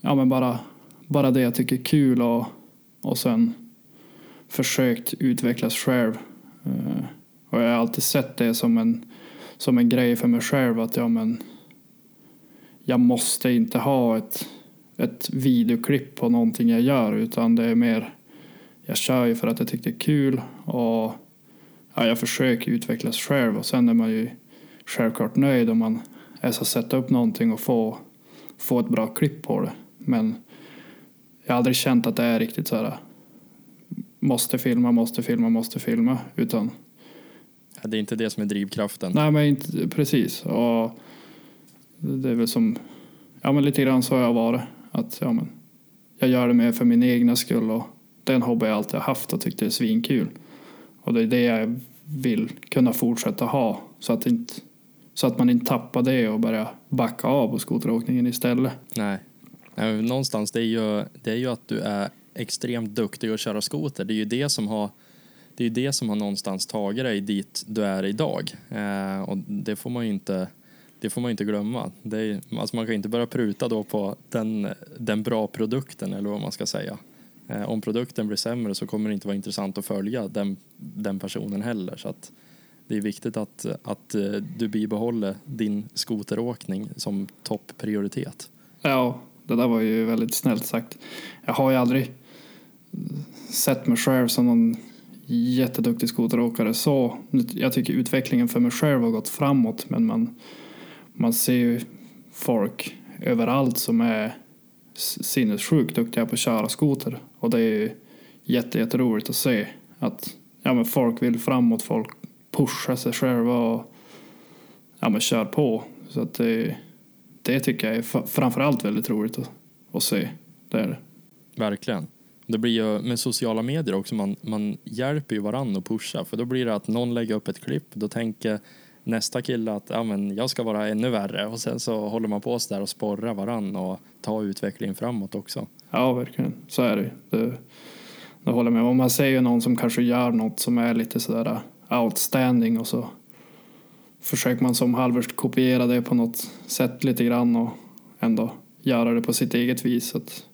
S2: ja, men bara, bara det jag tycker är kul och, och sen försökt utvecklas själv. Eh, och jag har alltid sett det som en, som en grej för mig själv att ja, men jag måste inte ha ett, ett videoklipp på någonting jag gör utan det är mer jag kör ju för att jag tycker det är kul och ja, jag försöker utvecklas själv och sen är man ju självklart nöjd om man är så sätta upp någonting och få, få ett bra klipp på det. Men jag har aldrig känt att det är riktigt så här måste filma, måste filma, måste filma utan
S1: det är inte det som är drivkraften.
S2: Nej, men inte precis. Och det är väl som, ja men lite grann så har jag varit. Att ja, men jag gör det mer för min egna skull och den hobby jag alltid har haft och tyckt det är svinkul. Och det är det jag vill kunna fortsätta ha så att, inte, så att man inte tappar det och börjar backa av på skoteråkningen istället.
S1: Nej. Någonstans, det är, ju, det är ju att du är extremt duktig att köra skoter. Det är ju det som har det är det som har någonstans tagit dig dit du är idag. Eh, och det får man ju inte, det får man inte glömma. Det är, alltså man kan inte börja pruta då på den, den bra produkten eller vad man ska säga. Eh, om produkten blir sämre så kommer det inte vara intressant att följa den, den personen heller. Så att det är viktigt att, att eh, du bibehåller din skoteråkning som topprioritet.
S2: Ja, det där var ju väldigt snällt sagt. Jag har ju aldrig sett mig själv som någon jätteduktig skoteråkare så. Jag tycker utvecklingen för mig själv har gått framåt men man, man ser ju folk överallt som är sinnessjukt duktiga på att köra skoter och det är jätteroligt att se att ja, men folk vill framåt, folk pushar sig själva och ja, men kör på. Så att det, det tycker jag är framförallt väldigt roligt att, att se. Det är det.
S1: Verkligen. Det blir ju med sociala medier också, man, man hjälper ju varandra att pusha. För då blir det att någon lägger upp ett klipp, då tänker nästa kille att ja, men jag ska vara ännu värre. Och sen så håller man på så där och sporrar varandra och tar utvecklingen framåt också.
S2: Ja, verkligen. Så är det Det, det håller med. Om man ser ju någon som kanske gör något som är lite sådär outstanding och så försöker man som halvvägs kopiera det på något sätt lite grann och ändå göra det på sitt eget vis. Att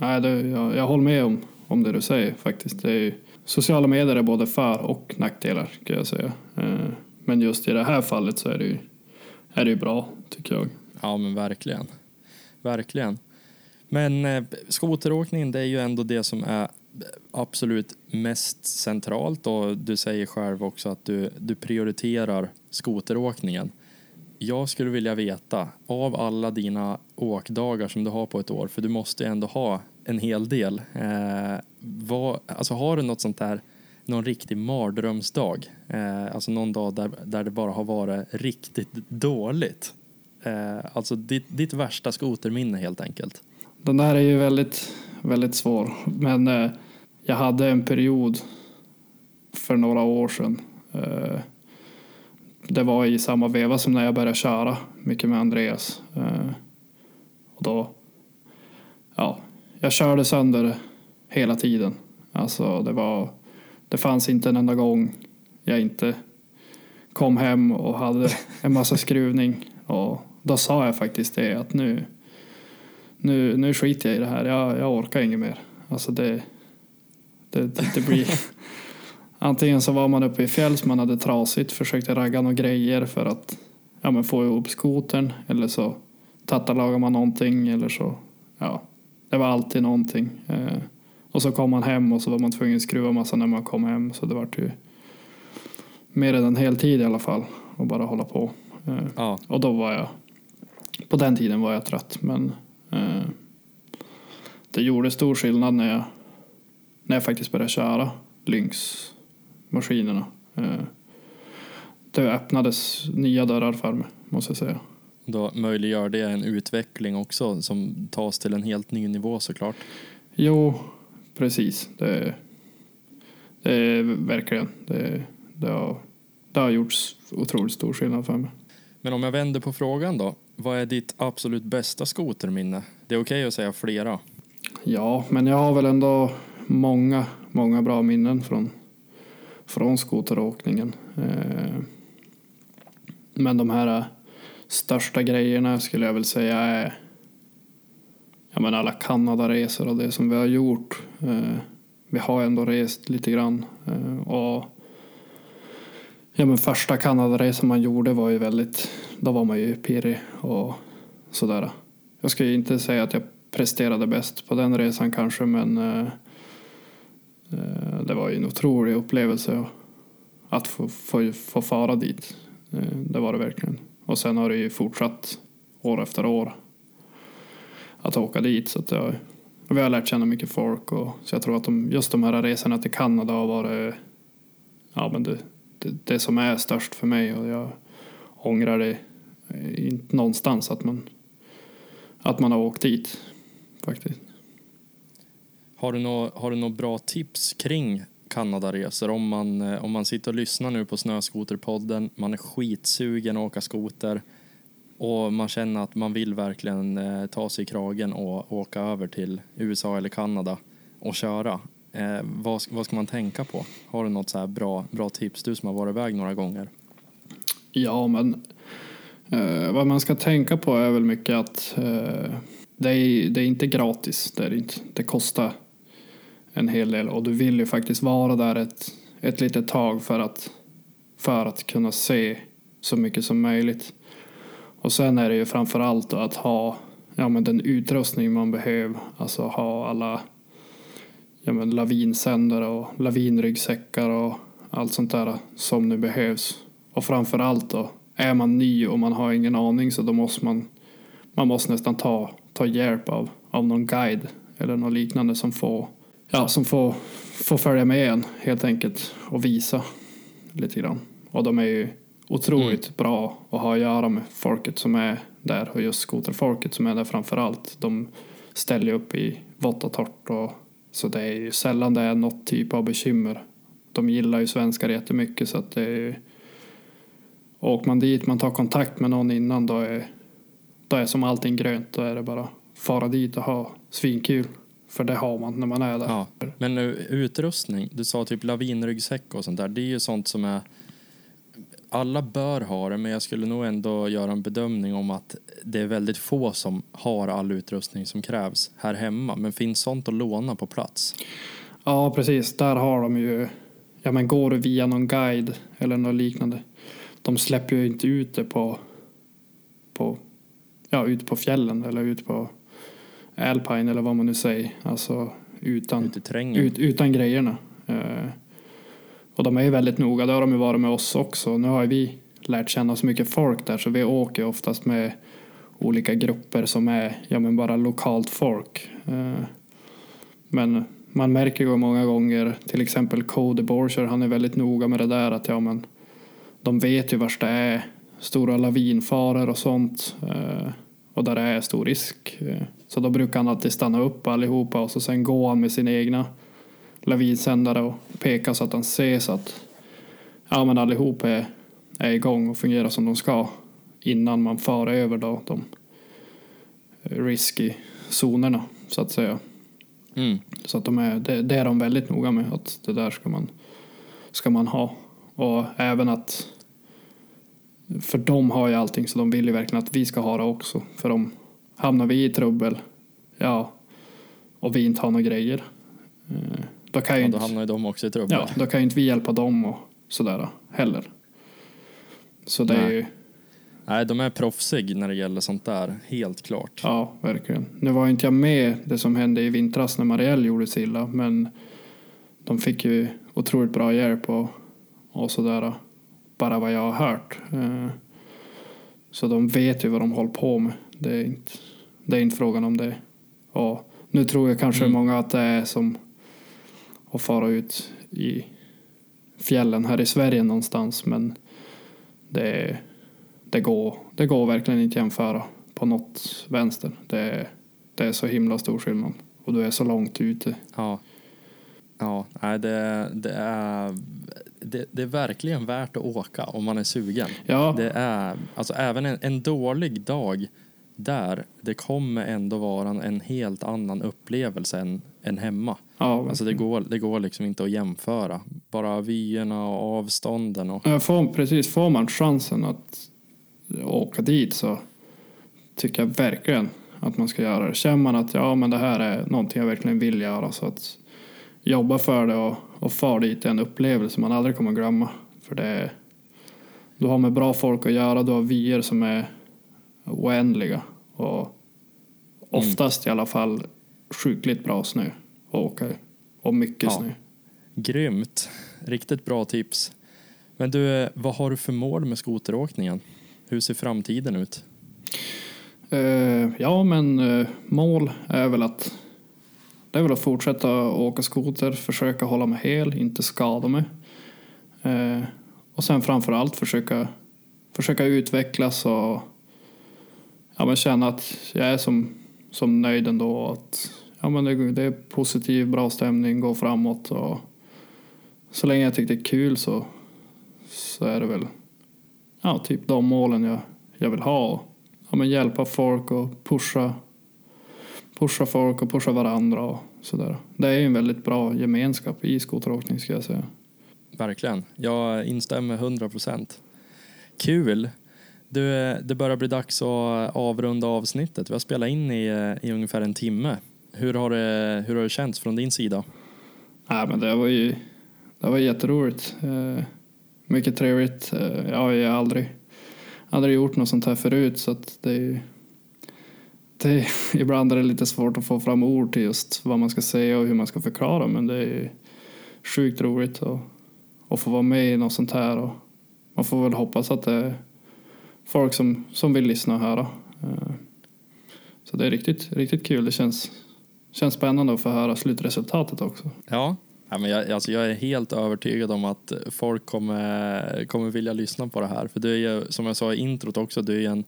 S2: Nej, det, jag, jag håller med om, om det du säger faktiskt. Det är, sociala medier är både för och nackdelar kan jag säga. Eh, men just i det här fallet så är det ju, är det ju bra tycker jag.
S1: Ja men verkligen. Verkligen. Men eh, skoteråkningen det är ju ändå det som är absolut mest centralt och du säger själv också att du, du prioriterar skoteråkningen. Jag skulle vilja veta, av alla dina åkdagar som du har på ett år, för du måste ändå ha en hel del. Eh, vad, alltså har du något sånt där, någon riktig mardrömsdag? Eh, alltså någon dag där, där det bara har varit riktigt dåligt? Eh, alltså ditt, ditt värsta skoterminne helt enkelt.
S2: Den där är ju väldigt, väldigt svår. Men eh, jag hade en period för några år sedan eh, det var i samma veva som när jag började köra mycket med Andreas. Eh, och då, ja, jag körde sönder hela tiden. Alltså det var, det fanns inte en enda gång jag inte kom hem och hade en massa <laughs> skruvning. Och då sa jag faktiskt det att nu, nu, nu skiter jag i det här. Jag, jag orkar inget mer. Alltså det, det, det, det blir <laughs> Antingen så var man uppe i fjälls, man hade trasigt, försökte ragga några grejer för att ja, men få ihop skotern eller så tattalagar man någonting eller så, ja. det var alltid någonting. Eh, och så kom man hem och så var man tvungen att skruva massa när man kom hem. Så det var ju mer än en hel tid i alla fall. Och bara hålla på. Eh,
S1: Ja,
S2: och då var jag, på den tiden var jag trött. Men eh, det gjorde stor skillnad när jag, när jag faktiskt började köra Lynx-maskinerna. Eh, det öppnades nya dörrar för mig, måste jag säga.
S1: då möjliggör det en utveckling också som tas till en helt ny nivå såklart.
S2: Jo, precis. Det, det är verkligen. Det, det, har, det har gjorts otroligt stor skillnad för mig.
S1: Men om jag vänder på frågan då. Vad är ditt absolut bästa skoterminne? Det är okej att säga flera.
S2: Ja, men jag har väl ändå många, många bra minnen från, från skoteråkningen. Eh, men de här eh, största grejerna skulle jag väl säga är ja, men alla Kanadaresor och det som vi har gjort. Eh, vi har ändå rest lite grann. Och ja, men första Kanadaresan man gjorde var ju väldigt, då var man ju pirrig och sådär. Jag ska ju inte säga att jag presterade bäst på den resan kanske men det var ju en otrolig upplevelse att få, få, få fara dit. Eh, det var det verkligen. Och sen har det ju fortsatt år efter år att åka dit. Så att jag, vi har lärt känna mycket folk och så jag tror att de, just de här resorna till Kanada har varit ja, men det, det, det som är störst för mig och jag ångrar det eh, inte någonstans att man, att man har åkt dit faktiskt.
S1: Har du några har du bra tips kring Kanadaresor? Om man, eh, om man sitter och lyssnar nu på Snöskoterpodden, man är skitsugen att åka skoter och man känner att man vill verkligen eh, ta sig i kragen och åka över till USA eller Kanada och köra. Eh, vad, vad ska man tänka på? Har du något så här bra, bra tips, du som har varit iväg några gånger?
S2: Ja, men eh, vad man ska tänka på är väl mycket att eh, det, är, det är inte gratis. Det, är inte, det kostar en hel del och du vill ju faktiskt vara där ett, ett litet tag för att, för att kunna se så mycket som möjligt. Och sen är det ju framför allt att ha ja, men den utrustning man behöver. Alltså ha alla ja, men lavinsändare och lavinryggsäckar och allt sånt där som nu behövs. Och framför allt då, är man ny och man har ingen aning så då måste man, man måste nästan ta, ta hjälp av, av någon guide eller något liknande som får, ja, som får, får följa med en helt enkelt och visa lite grann. Och de är ju otroligt bra att ha att göra med folket som är där och just skoterfolket som är där framför allt. De ställer upp i vått och torrt och så det är ju sällan det är något typ av bekymmer. De gillar ju svenskar jättemycket så att det är ju Åker man dit, man tar kontakt med någon innan då är, då är som allting grönt. Då är det bara fara dit och ha svinkul. För det har man när man är där.
S1: Ja. Men nu, utrustning, du sa typ lavinryggsäck och sånt där. Det är ju sånt som är... Alla bör ha det, men jag skulle nog ändå göra en bedömning om att det är väldigt få som har all utrustning som krävs här hemma. Men finns sånt att låna på plats?
S2: Ja, precis. Där har de ju... Ja, men går du via någon guide eller något liknande. De släpper ju inte ut det på... på ja, ute på fjällen eller ut på Alpine eller vad man nu säger. Alltså utan, ut, utan grejerna. Eh, och de är ju väldigt noga. Det har de ju varit med oss också. Nu har ju vi lärt känna så mycket folk där så vi åker oftast med olika grupper som är ja, men bara lokalt folk. Eh, men man märker ju många gånger, till exempel Cody Borcher, han är väldigt noga med det där att ja men de vet ju vart det är stora lavinfaror och sånt eh, och där det är stor risk. Eh, Så då brukar han alltid stanna upp allihopa och så sen går han med sina egna lavinsändare och peka så att han ser så att ja, men allihop är, är igång och fungerar som de ska innan man far över då de risky zonerna så att säga.
S1: Mm.
S2: Så att de är, det, det är de väldigt noga med att det där ska man, ska man ha. Och även att för de har ju allting så de vill ju verkligen att vi ska ha det också. För om hamnar vi i trubbel, ja, och vi inte har några grejer, eh, då kan ju
S1: Ja, då hamnar ju de också i trubbel.
S2: ja, då kan ju inte vi hjälpa dem och sådär heller. Så det är
S1: Nej.
S2: ju,
S1: Nej, de är proffsig när det gäller sånt där, helt klart.
S2: Ja, verkligen. Nu var inte jag med det som hände i vintras när Marielle gjorde sig illa, men de fick ju otroligt bra hjälp och, och sådär. Bara vad jag har hört. Eh, Så de vet ju vad de håller på med. Det är inte, det är inte frågan om det. Och nu tror jag kanske
S1: Mm.
S2: många att det är som att fara ut i fjällen här i Sverige någonstans, men det, det, går, det går verkligen inte jämföra på något vänster. Det, det är så himla stor skillnad. Och du är så långt ute.
S1: Ja. Ja, det, det, är, det, det är verkligen värt att åka om man är sugen.
S2: Ja,
S1: Det är, alltså även en, en dålig dag där, det kommer ändå vara en, helt annan upplevelse än, än hemma.
S2: ja
S1: Alltså det går, det går liksom inte att jämföra. Bara vyerna och avstånden och
S2: Ja, Får, precis, får man chansen att åka dit så tycker jag verkligen att man ska göra det. Känner man att ja, men det här är någonting jag verkligen vill göra så att jobba för det och, och far dit är en upplevelse man aldrig kommer glömma. För det du har med bra folk att göra, du har vyer som är oändliga och oftast i alla fall sjukligt bra snö att åka i. Och mycket
S1: Ja.
S2: snö.
S1: grymt. Riktigt bra tips. Men du, vad har du för mål med skoteråkningen? Hur ser framtiden ut?
S2: Eh, ja, men eh, mål är väl att det är väl att fortsätta åka skoter, försöka hålla mig hel, inte skada mig. Eh, och sen framför allt försöka, försöka utvecklas och ja, men känna att jag är som, som nöjd ändå. Att, ja, men det, det är positiv, bra stämning, går framåt. Och så länge jag tycker det är kul så, så är det väl ja, typ de målen jag, jag vill ha ja, men hjälpa folk och pusha, pusha folk och pusha varandra och sådär. Det är ju en väldigt bra gemenskap i skoteråkning ska jag säga.
S1: Verkligen. Jag instämmer 100 procent. Kul. Du, det börjar bli dags att avrunda avsnittet. Vi har spelat in i, i ungefär en timme. Hur har, det, hur har det känts från din sida?
S2: Nej, men det var ju det var jätteroligt. Eh, mycket trevligt. Eh, jag har ju aldrig, aldrig gjort något sånt här förut så att det är det är, <laughs> ibland är det lite svårt att få fram ord till just vad man ska säga och hur man ska förklara men det är ju sjukt roligt att, att få vara med i något sånt här och man får väl hoppas att det är folk som, som vill lyssna och eh, höra. Så det är riktigt, riktigt kul. Det känns, känns spännande att få höra slutresultatet också.
S1: Ja, ja men jag, alltså jag är helt övertygad om att folk kommer, kommer vilja lyssna på det här. För du är ju, som jag sa i introt också, du är en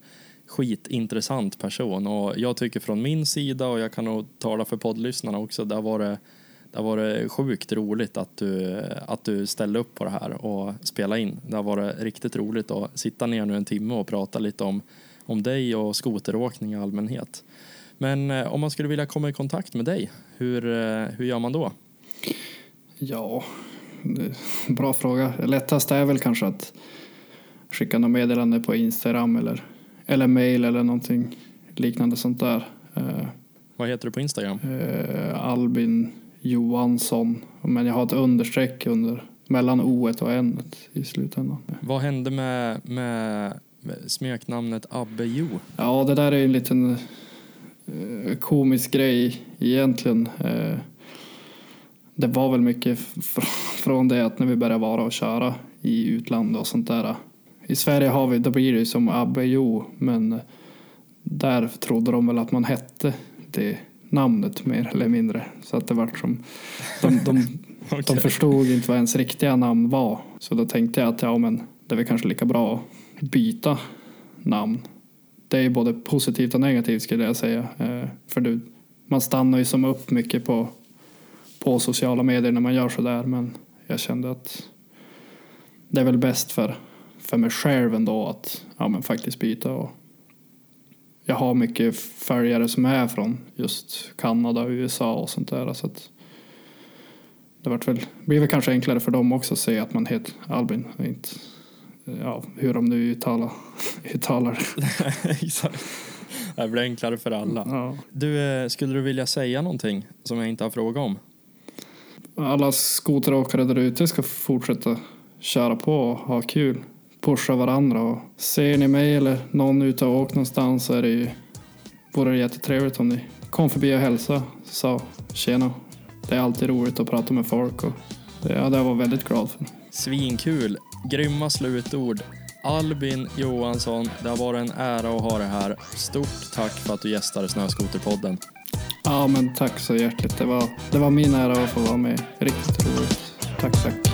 S1: skitintressant person. Och jag tycker från min sida, och jag kan nog tala för poddlyssnarna också, det har varit, det har varit sjukt roligt att du, att du ställde upp på det här och spela in. Det har varit riktigt roligt att sitta ner nu en timme och prata lite om, om dig och skoteråkning i allmänhet. Men eh, om man skulle vilja komma i kontakt med dig, hur, eh, hur gör man då?
S2: Ja, en bra fråga. Det lättaste är väl kanske att skicka något meddelande på Instagram eller, eller mail eller någonting liknande sånt där. Eh,
S1: Vad heter du på Instagram?
S2: eh, Albin Johansson. Men jag har ett understreck under mellan o och n i slutändan.
S1: Vad hände med, med, med smeknamnet Abbe Jo?
S2: Ja, det där är en liten eh, komisk grej egentligen. Eh, det var väl mycket fr- <laughs> från det att när vi började vara och köra i utlandet och sånt där. I Sverige har vi, då blir det ju som Abbe Jo, men eh, där trodde de väl att man hette det namnet mer eller mindre. Så att det var som, de, de, <laughs> de
S1: Okej.
S2: förstod inte vad ens riktiga namn var. Så då tänkte jag att ja, men det är väl kanske lika bra att byta namn. Det är både positivt och negativt skulle jag säga. Eh, För du, man stannar ju som upp mycket på, på sociala medier när man gör sådär. Men jag kände att det är väl bäst för, för mig själv ändå att ja, men faktiskt byta. Och jag har mycket följare som är från just Kanada och USA och sånt där. Så att det vart väl, blir väl kanske enklare för dem också att se att man heter Albin. och Inte, ja, hur de nu uttalar, <laughs> uttalar. <laughs>
S1: Exakt. Det blir enklare för alla.
S2: Ja.
S1: Du, eh, skulle du vilja säga någonting som jag inte har frågat om?
S2: Alla skoteråkare där ute ska fortsätta köra på och ha kul. Pusha varandra. Och ser ni mig eller någon ute och åkt någonstans så är det ju, vore det jättetrevligt om ni kom förbi och hälsa. Sa tjena. Det är alltid roligt att prata med folk och det hade jag varit väldigt glad för.
S1: Svinkul. Grymma slutord. Albin Johansson, det har varit en ära att ha dig här. Stort tack för att du gästade Snöskoterpodden.
S2: Ja, men tack så hjärtligt. Det var, det var min ära att få vara med. Riktigt roligt. Tack, tack.